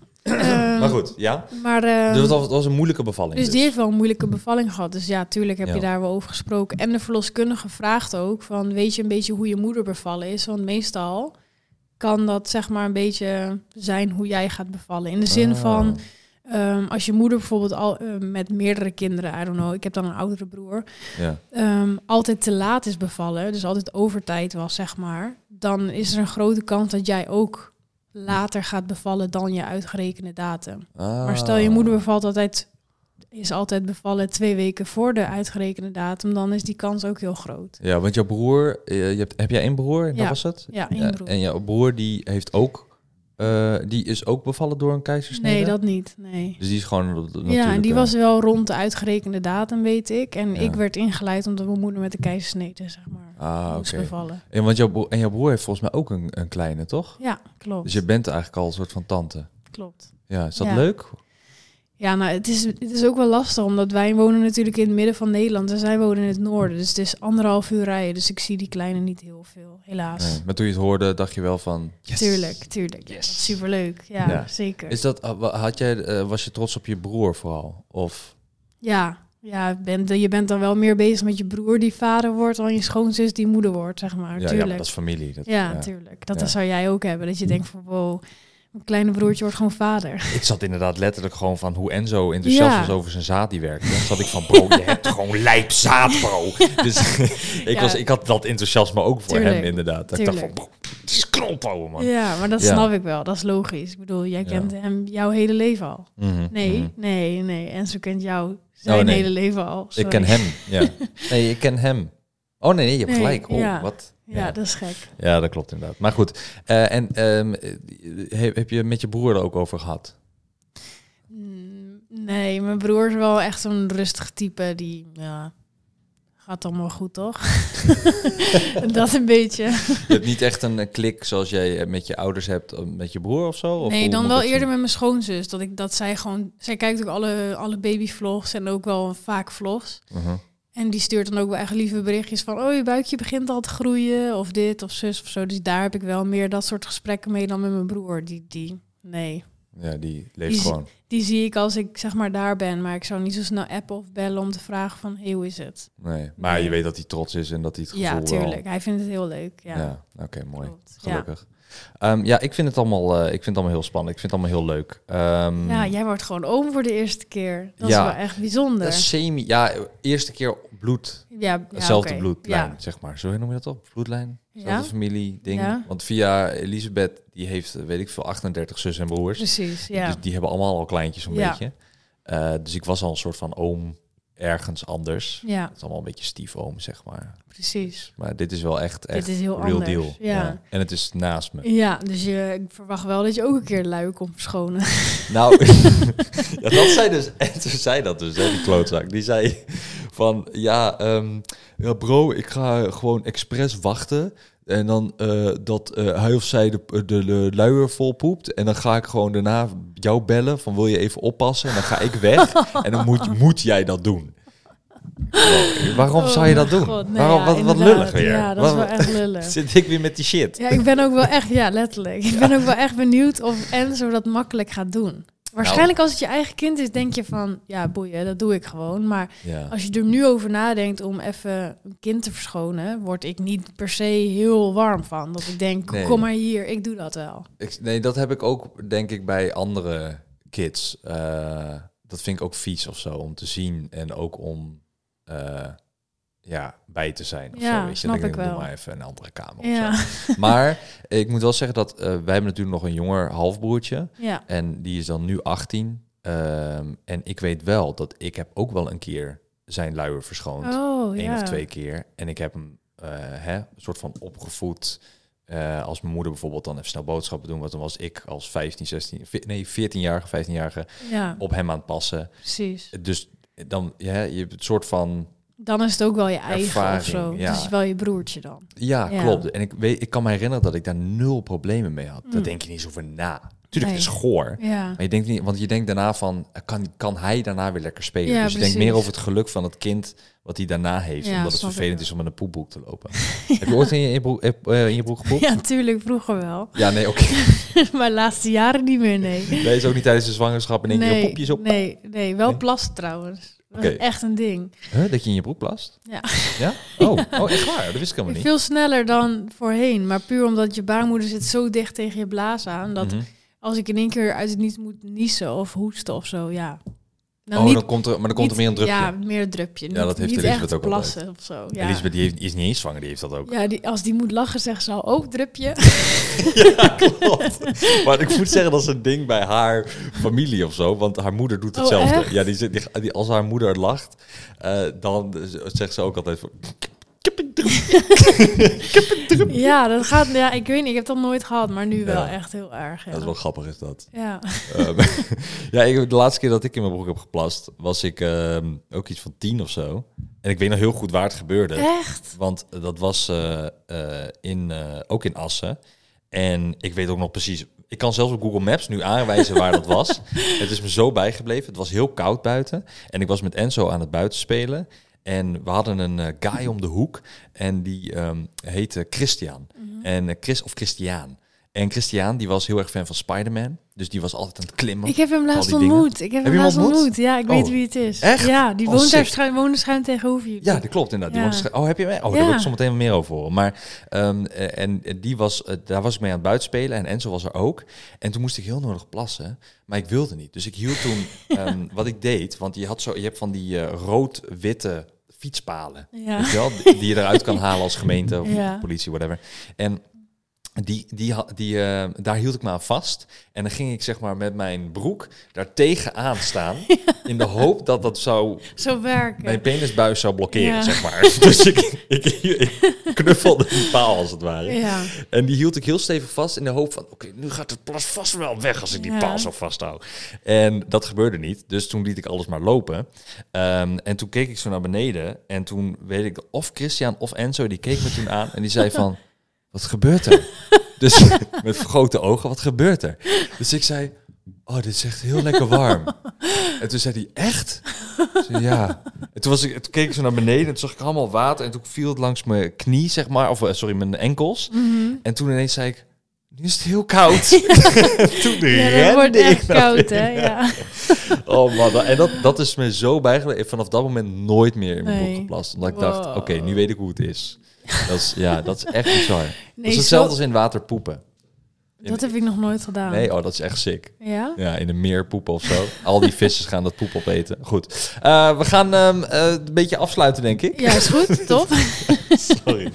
Maar goed, ja. Maar, uh, dus dat was, een moeilijke bevalling. Dus, dus, die heeft wel een moeilijke bevalling gehad. Dus ja, tuurlijk heb Ja. je daar wel over gesproken. En de verloskundige vraagt ook van, weet je een beetje hoe je moeder bevallen is? Want meestal kan dat zeg maar een beetje zijn hoe jij gaat bevallen. In de zin Ah. van, ehm, als je moeder bijvoorbeeld al met meerdere kinderen, I don't know, ik heb dan een oudere broer, Ja. ehm, altijd te laat is bevallen, dus altijd overtijd was, zeg maar, dan is er een grote kans dat jij ook later gaat bevallen dan je uitgerekende datum. Maar stel je Ah. moeder bevalt altijd, is altijd bevallen twee weken voor de uitgerekende datum, dan is die kans ook heel groot. Ja, want jouw broer, eh, je hebt, heb jij één broer? Dat Ja. was het? Ja, één Ja, broer. En jouw broer die heeft ook, eh, die is ook bevallen door een keizersnede? Nee, dat niet. Nee. Dus die is gewoon natuurlijk... Ja, en die eh, was wel rond de uitgerekende datum, weet ik. En Ja. ik werd ingeleid omdat mijn moeder met de keizersnede, zeg maar, Ah, moest oké. bevallen. En, want jouw broer, en jouw broer heeft volgens mij ook een, een kleine, toch? Ja, klopt. Dus je bent eigenlijk al een soort van tante. Klopt. Ja, is dat Ja. leuk? Ja, nou, het is, het is ook wel lastig, omdat wij wonen natuurlijk in het midden van Nederland en zij wonen in het noorden. Dus het is anderhalf uur rijden, dus ik zie die kleine niet heel veel, helaas. Nee. Maar toen je het hoorde, dacht je wel van... Yes. Tuurlijk, tuurlijk. Ja, Yes. superleuk. Ja, Ja. zeker. Is dat, had jij, eh, was je trots op je broer vooral? Of... Ja, ja bent, je bent dan wel meer bezig met je broer die vader wordt dan je schoonzus die moeder wordt, zeg maar. Ja, ja, tuurlijk. maar dat is familie. Dat, Ja, ja. tuurlijk. Dat Ja. zou jij ook hebben. Dat je denkt van, wow, mijn kleine broertje wordt gewoon vader. Ik zat inderdaad letterlijk gewoon van hoe Enzo enthousiast Ja. was over zijn zaad die werkte. Dan zat ik van, bro, je hebt gewoon lijp zaad, bro. Dus ik, Ja. was, ik had dat enthousiasme ook voor Tuurlijk. hem inderdaad. Dat ik dacht van, bro, het is man. Ja, maar dat Ja. snap ik wel. Dat is logisch. Ik bedoel, jij Ja. kent hem jouw hele leven al. Mhm, Nee, mhm. nee, nee. En zo kent jou zijn Oh, nee. hele leven al. Ik ken hem, ja. Nee, ik ken hem. Oh nee, nee je hebt Nee, gelijk. Oh, ja. wat? Ja, dat is gek. Ja, dat klopt inderdaad. Maar goed, eh, en ehm, eh, heb, heb je met je broer er ook over gehad? Mm, Nee, mijn broer is wel echt zo'n rustig type die, ja, gaat allemaal goed, toch? dat een beetje. Je hebt niet echt een eh, klik zoals jij eh, met je ouders hebt, met je broer of zo? Of nee, dan wel eerder met mijn schoonzus. Dat, ik, dat zij gewoon... Zij kijkt ook alle, alle babyvlogs en ook wel vaak vlogs. Mhm. En die stuurt dan ook wel echt lieve berichtjes van... oh, je buikje begint al te groeien, of dit, of zus, of zo. Dus daar heb ik wel meer dat soort gesprekken mee dan met mijn broer. Die, die nee, Ja, die leeft Die- gewoon. die zie ik als ik zeg maar daar ben. Maar ik zou niet zo snel appen of bellen om te vragen van... hey, hoe is het? Nee. Maar Nee. je weet dat hij trots is en dat hij het gevoel Ja, wel- tuurlijk. Hij vindt het heel leuk, ja. Ja, oké, mooi. Klopt. Gelukkig. Ja. Ja, ik vind het allemaal, eh, ik vind het allemaal heel spannend. Ik vind het allemaal heel leuk. Ehm, Ja, jij wordt gewoon oom voor de eerste keer. Dat Ja. is wel echt bijzonder. semi, ja, eerste keer bloed, ja, ja, hetzelfde bloedlijn, Ja. zeg maar. Zo noem je dat op? Bloedlijn? Hetzelfde Ja. familie ding. Want via Elisabeth, die heeft, eh, weet ik veel, 38 zus en broers. Precies, ja. Dus die hebben allemaal al kleintjes een beetje. Eh, dus ik was al een soort van oom ergens anders. ja, Het is allemaal een beetje stiefoom, zeg maar. precies. Maar dit is wel echt, echt Dit is heel real anders. deal. Ja. En het is naast me. Ja, dus je, ik verwacht wel dat je ook een keer lui komt verschonen. Nou, ja, dat zei dus, en toen zei dat dus, hè, die klootzak. Die zei van, ja, ehm, ja bro, ik ga gewoon expres wachten. En dan eh, dat eh, hij of zij de, de, de luier vol poept. En dan ga ik gewoon daarna jou bellen van wil je even oppassen? En dan ga ik weg. en dan moet, moet jij dat doen. Bro, waarom zou je dat Oh doen? mijn God, nee, waarom, ja, wat, wat lullig weer. Ja, dat is wel echt lullig. Zit ik weer met die shit? Ja, ik ben ook wel echt, ja, letterlijk. Ik ben ook wel echt benieuwd of Enzo dat makkelijk gaat doen. Waarschijnlijk als het je eigen kind is, denk je van, ja, boeien, dat doe ik gewoon. Maar Ja. als je er nu over nadenkt om even een kind te verschonen, word ik niet per se heel warm van. Dat ik denk, Nee. kom maar hier, ik doe dat wel. Ik, nee, dat heb ik ook, denk ik, bij andere kids. Eh, dat vind ik ook vies of zo, om te zien en ook om eh, ja, bij te zijn. Of Ja, zo, weet je. snap ik doe wel. maar even een andere kamer. Ja. Maar ik moet wel zeggen dat eh, wij hebben natuurlijk nog een jonger halfbroertje. ja. En die is dan nu 18. Ehm, en ik weet wel dat ik heb ook wel een keer zijn luier verschoond. Oh, Eén ja. of twee keer. En ik heb hem eh, hè, een soort van opgevoed. Eh, als mijn moeder bijvoorbeeld dan even snel boodschappen doen. Want dan was ik als 15, 16, ve- nee 14-jarige, 15-jarige Ja, op hem aan het passen. precies. Dus dan, ja, je hebt het soort van... Dan is het ook wel je eigen Ervaring, of zo. ja. Het is wel je broertje dan. Ja, Ja. klopt. En ik, weet, ik kan me herinneren dat ik daar nul problemen mee had. Daar Mm. denk je niet eens over na. Tuurlijk, Nee. het is goor. Ja. Maar je denkt niet, want je denkt daarna van, kan, kan hij daarna weer lekker spelen? Ja, dus je denkt meer over het geluk van het kind wat hij daarna heeft. Ja, omdat het vervelend is om met een poepboek te lopen. Heb je ooit in je broek, eh, in je broek gepoept? ja, tuurlijk, vroeger wel. Ja, nee, oké. maar de laatste jaren niet meer, nee. Nee, is ook niet tijdens de zwangerschap in één keer een poepje zo. nee, nee, wel Nee? plassen trouwens. Is echt een ding. Huh, dat je in je broek plast? Ja. Ja? Oh, oh echt waar? Dat wist ik helemaal niet. Veel sneller dan voorheen. Maar puur omdat je baarmoeder zit zo dicht tegen je blaas aan. Dat Mhm. als ik in één keer uit het niet moet niezen of hoesten of zo, ja. Nou, oh, dan komt er, maar dan komt er meer een drupje. Ja, meer een drupje. Ja, dat heeft niet Elisabeth ook altijd. plassen of zo. Ja. Elisabeth die heeft, die is niet eens zwanger, die heeft dat ook. Ja, die, als die moet lachen, zegt ze al ook drupje. Ja, klopt. maar ik moet zeggen, dat is een ding bij haar familie of zo. Want haar moeder doet Oh, hetzelfde. ja, die, die- als haar moeder lacht, eh, dan zegt ze ook altijd van... Ja, dat gaat. Ja, ik weet niet. Ik heb dat nooit gehad, maar nu wel echt heel erg. Ja. Dat is wel grappig, is dat. ja. Ehm, ja, ik, de laatste keer dat ik in mijn broek heb geplast, was ik ehm, ook iets van tien of zo. En ik weet nog heel goed waar het gebeurde. Echt? Want dat was eh, eh, in, eh, ook in Assen. En ik weet ook nog precies... Ik kan zelfs op Google Maps nu aanwijzen waar dat was. Het is me zo bijgebleven. Het was heel koud buiten. En ik was met Enzo aan het buiten spelen. En we hadden een eh, guy om de hoek. En die ehm, heette Christian. En eh, Chris, of Christiaan. En Christian, die was heel erg fan van Spider-Man. Dus die was altijd aan het klimmen. Ik heb hem laatst ontmoet. Ik heb, Heb hem laatst ontmoet? ontmoet? Ja, ik Oh. weet wie het is. Echt? Ja, die Oh, woont daar schuin, woonde schuin tegenover je. Ja, dat klopt inderdaad. Ja. oh, heb je mij? Oh, daar Ja. wil ik zo meteen meer over horen. Maar ehm, eh, en die was, eh, daar was ik mee aan het buitenspelen en Enzo was er ook. En toen moest ik heel nodig plassen, maar ik wilde niet. Dus ik hield toen ehm, wat ik deed, want je had zo, je hebt van die eh, rood-witte fietspalen, Ja. weet je wel, die je eruit kan halen als gemeente of politie, whatever. En die, die, die, eh, daar hield ik me aan vast. En dan ging ik zeg maar met mijn broek daar tegenaan staan. In de hoop dat dat zou Zo werken. mijn penisbuis zou blokkeren, Ja. zeg maar. Dus ik, ik, ik knuffelde die paal als het ware. Ja. En die hield ik heel stevig vast in de hoop van... oké, nu gaat het plas vast wel weg als ik die paal zo vasthoud. En dat gebeurde niet. Dus toen liet ik alles maar lopen. Ehm, en toen keek ik zo naar beneden. En toen weet ik of Christian of Enzo, die keek me toen aan. En die zei van, wat gebeurt er? dus met vergrote ogen, wat gebeurt er? Dus ik zei, oh, dit is echt heel lekker warm. En toen zei hij, echt? Zei, ja. En toen, was ik, toen keek ik zo naar beneden en toen zag ik allemaal water. En toen viel het langs mijn knie, zeg maar. Of eh, sorry, mijn enkels. Mhm. En toen ineens zei ik, nu is het heel koud. toen Ja, dat wordt echt koud, hè? Ja. Oh man, en dat, dat is me zo bijgebleven. Vanaf dat moment nooit meer in mijn Nee. broek geplast. Omdat ik dacht, oké, nu weet ik hoe het is. Dat is ja, dat is echt bizar. dat Nee, is hetzelfde als in water poepen. Dat heb ik nog nooit gedaan. Nee, oh, dat is echt sick. Ja? Ja, in een meer poepen of zo. Al die vissers gaan dat poep opeten. Goed. Eh, we gaan ehm, eh, een beetje afsluiten, denk ik. Ja, is goed, top. Sorry.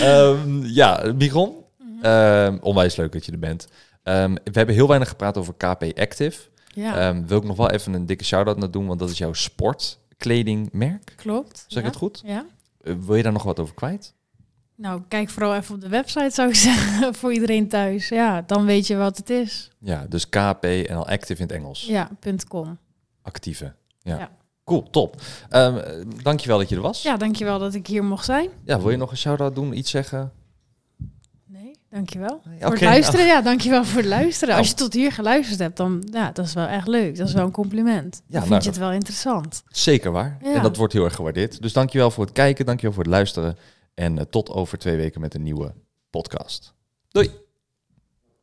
Ehm, ja, Miron. Mhm. Ehm, onwijs leuk dat je er bent. We hebben heel weinig gepraat over KP Active. Ja, wil ik nog wel even een dikke shout-out naar doen, want dat is jouw sportkledingmerk. klopt. Zeg ik ja. het goed? Ja. Eh, wil je daar nog wat over kwijt? Nou, kijk vooral even op de website, zou ik zeggen, voor iedereen thuis. Ja, dan weet je wat het is. Ja, dus KP en al active in het Engels. Ja, .com. Actieve. Ja. Ja. Cool, top. Eh, dankjewel dat je er was. Ja, dankjewel dat ik hier mocht zijn. Ja, wil je nog een shout-out doen? Iets zeggen? Dankjewel. Nee, Voor het luisteren, ja, dankjewel voor het luisteren. Nou. Als je tot hier geluisterd hebt, dan ja, dat is wel echt leuk. Dat is wel een compliment. Ja, dan vind nou, je het wel interessant. Zeker waar. Ja. En dat wordt heel erg gewaardeerd. Dus dankjewel voor het kijken, dankjewel voor het luisteren. En eh, tot over twee weken met een nieuwe podcast. Doei!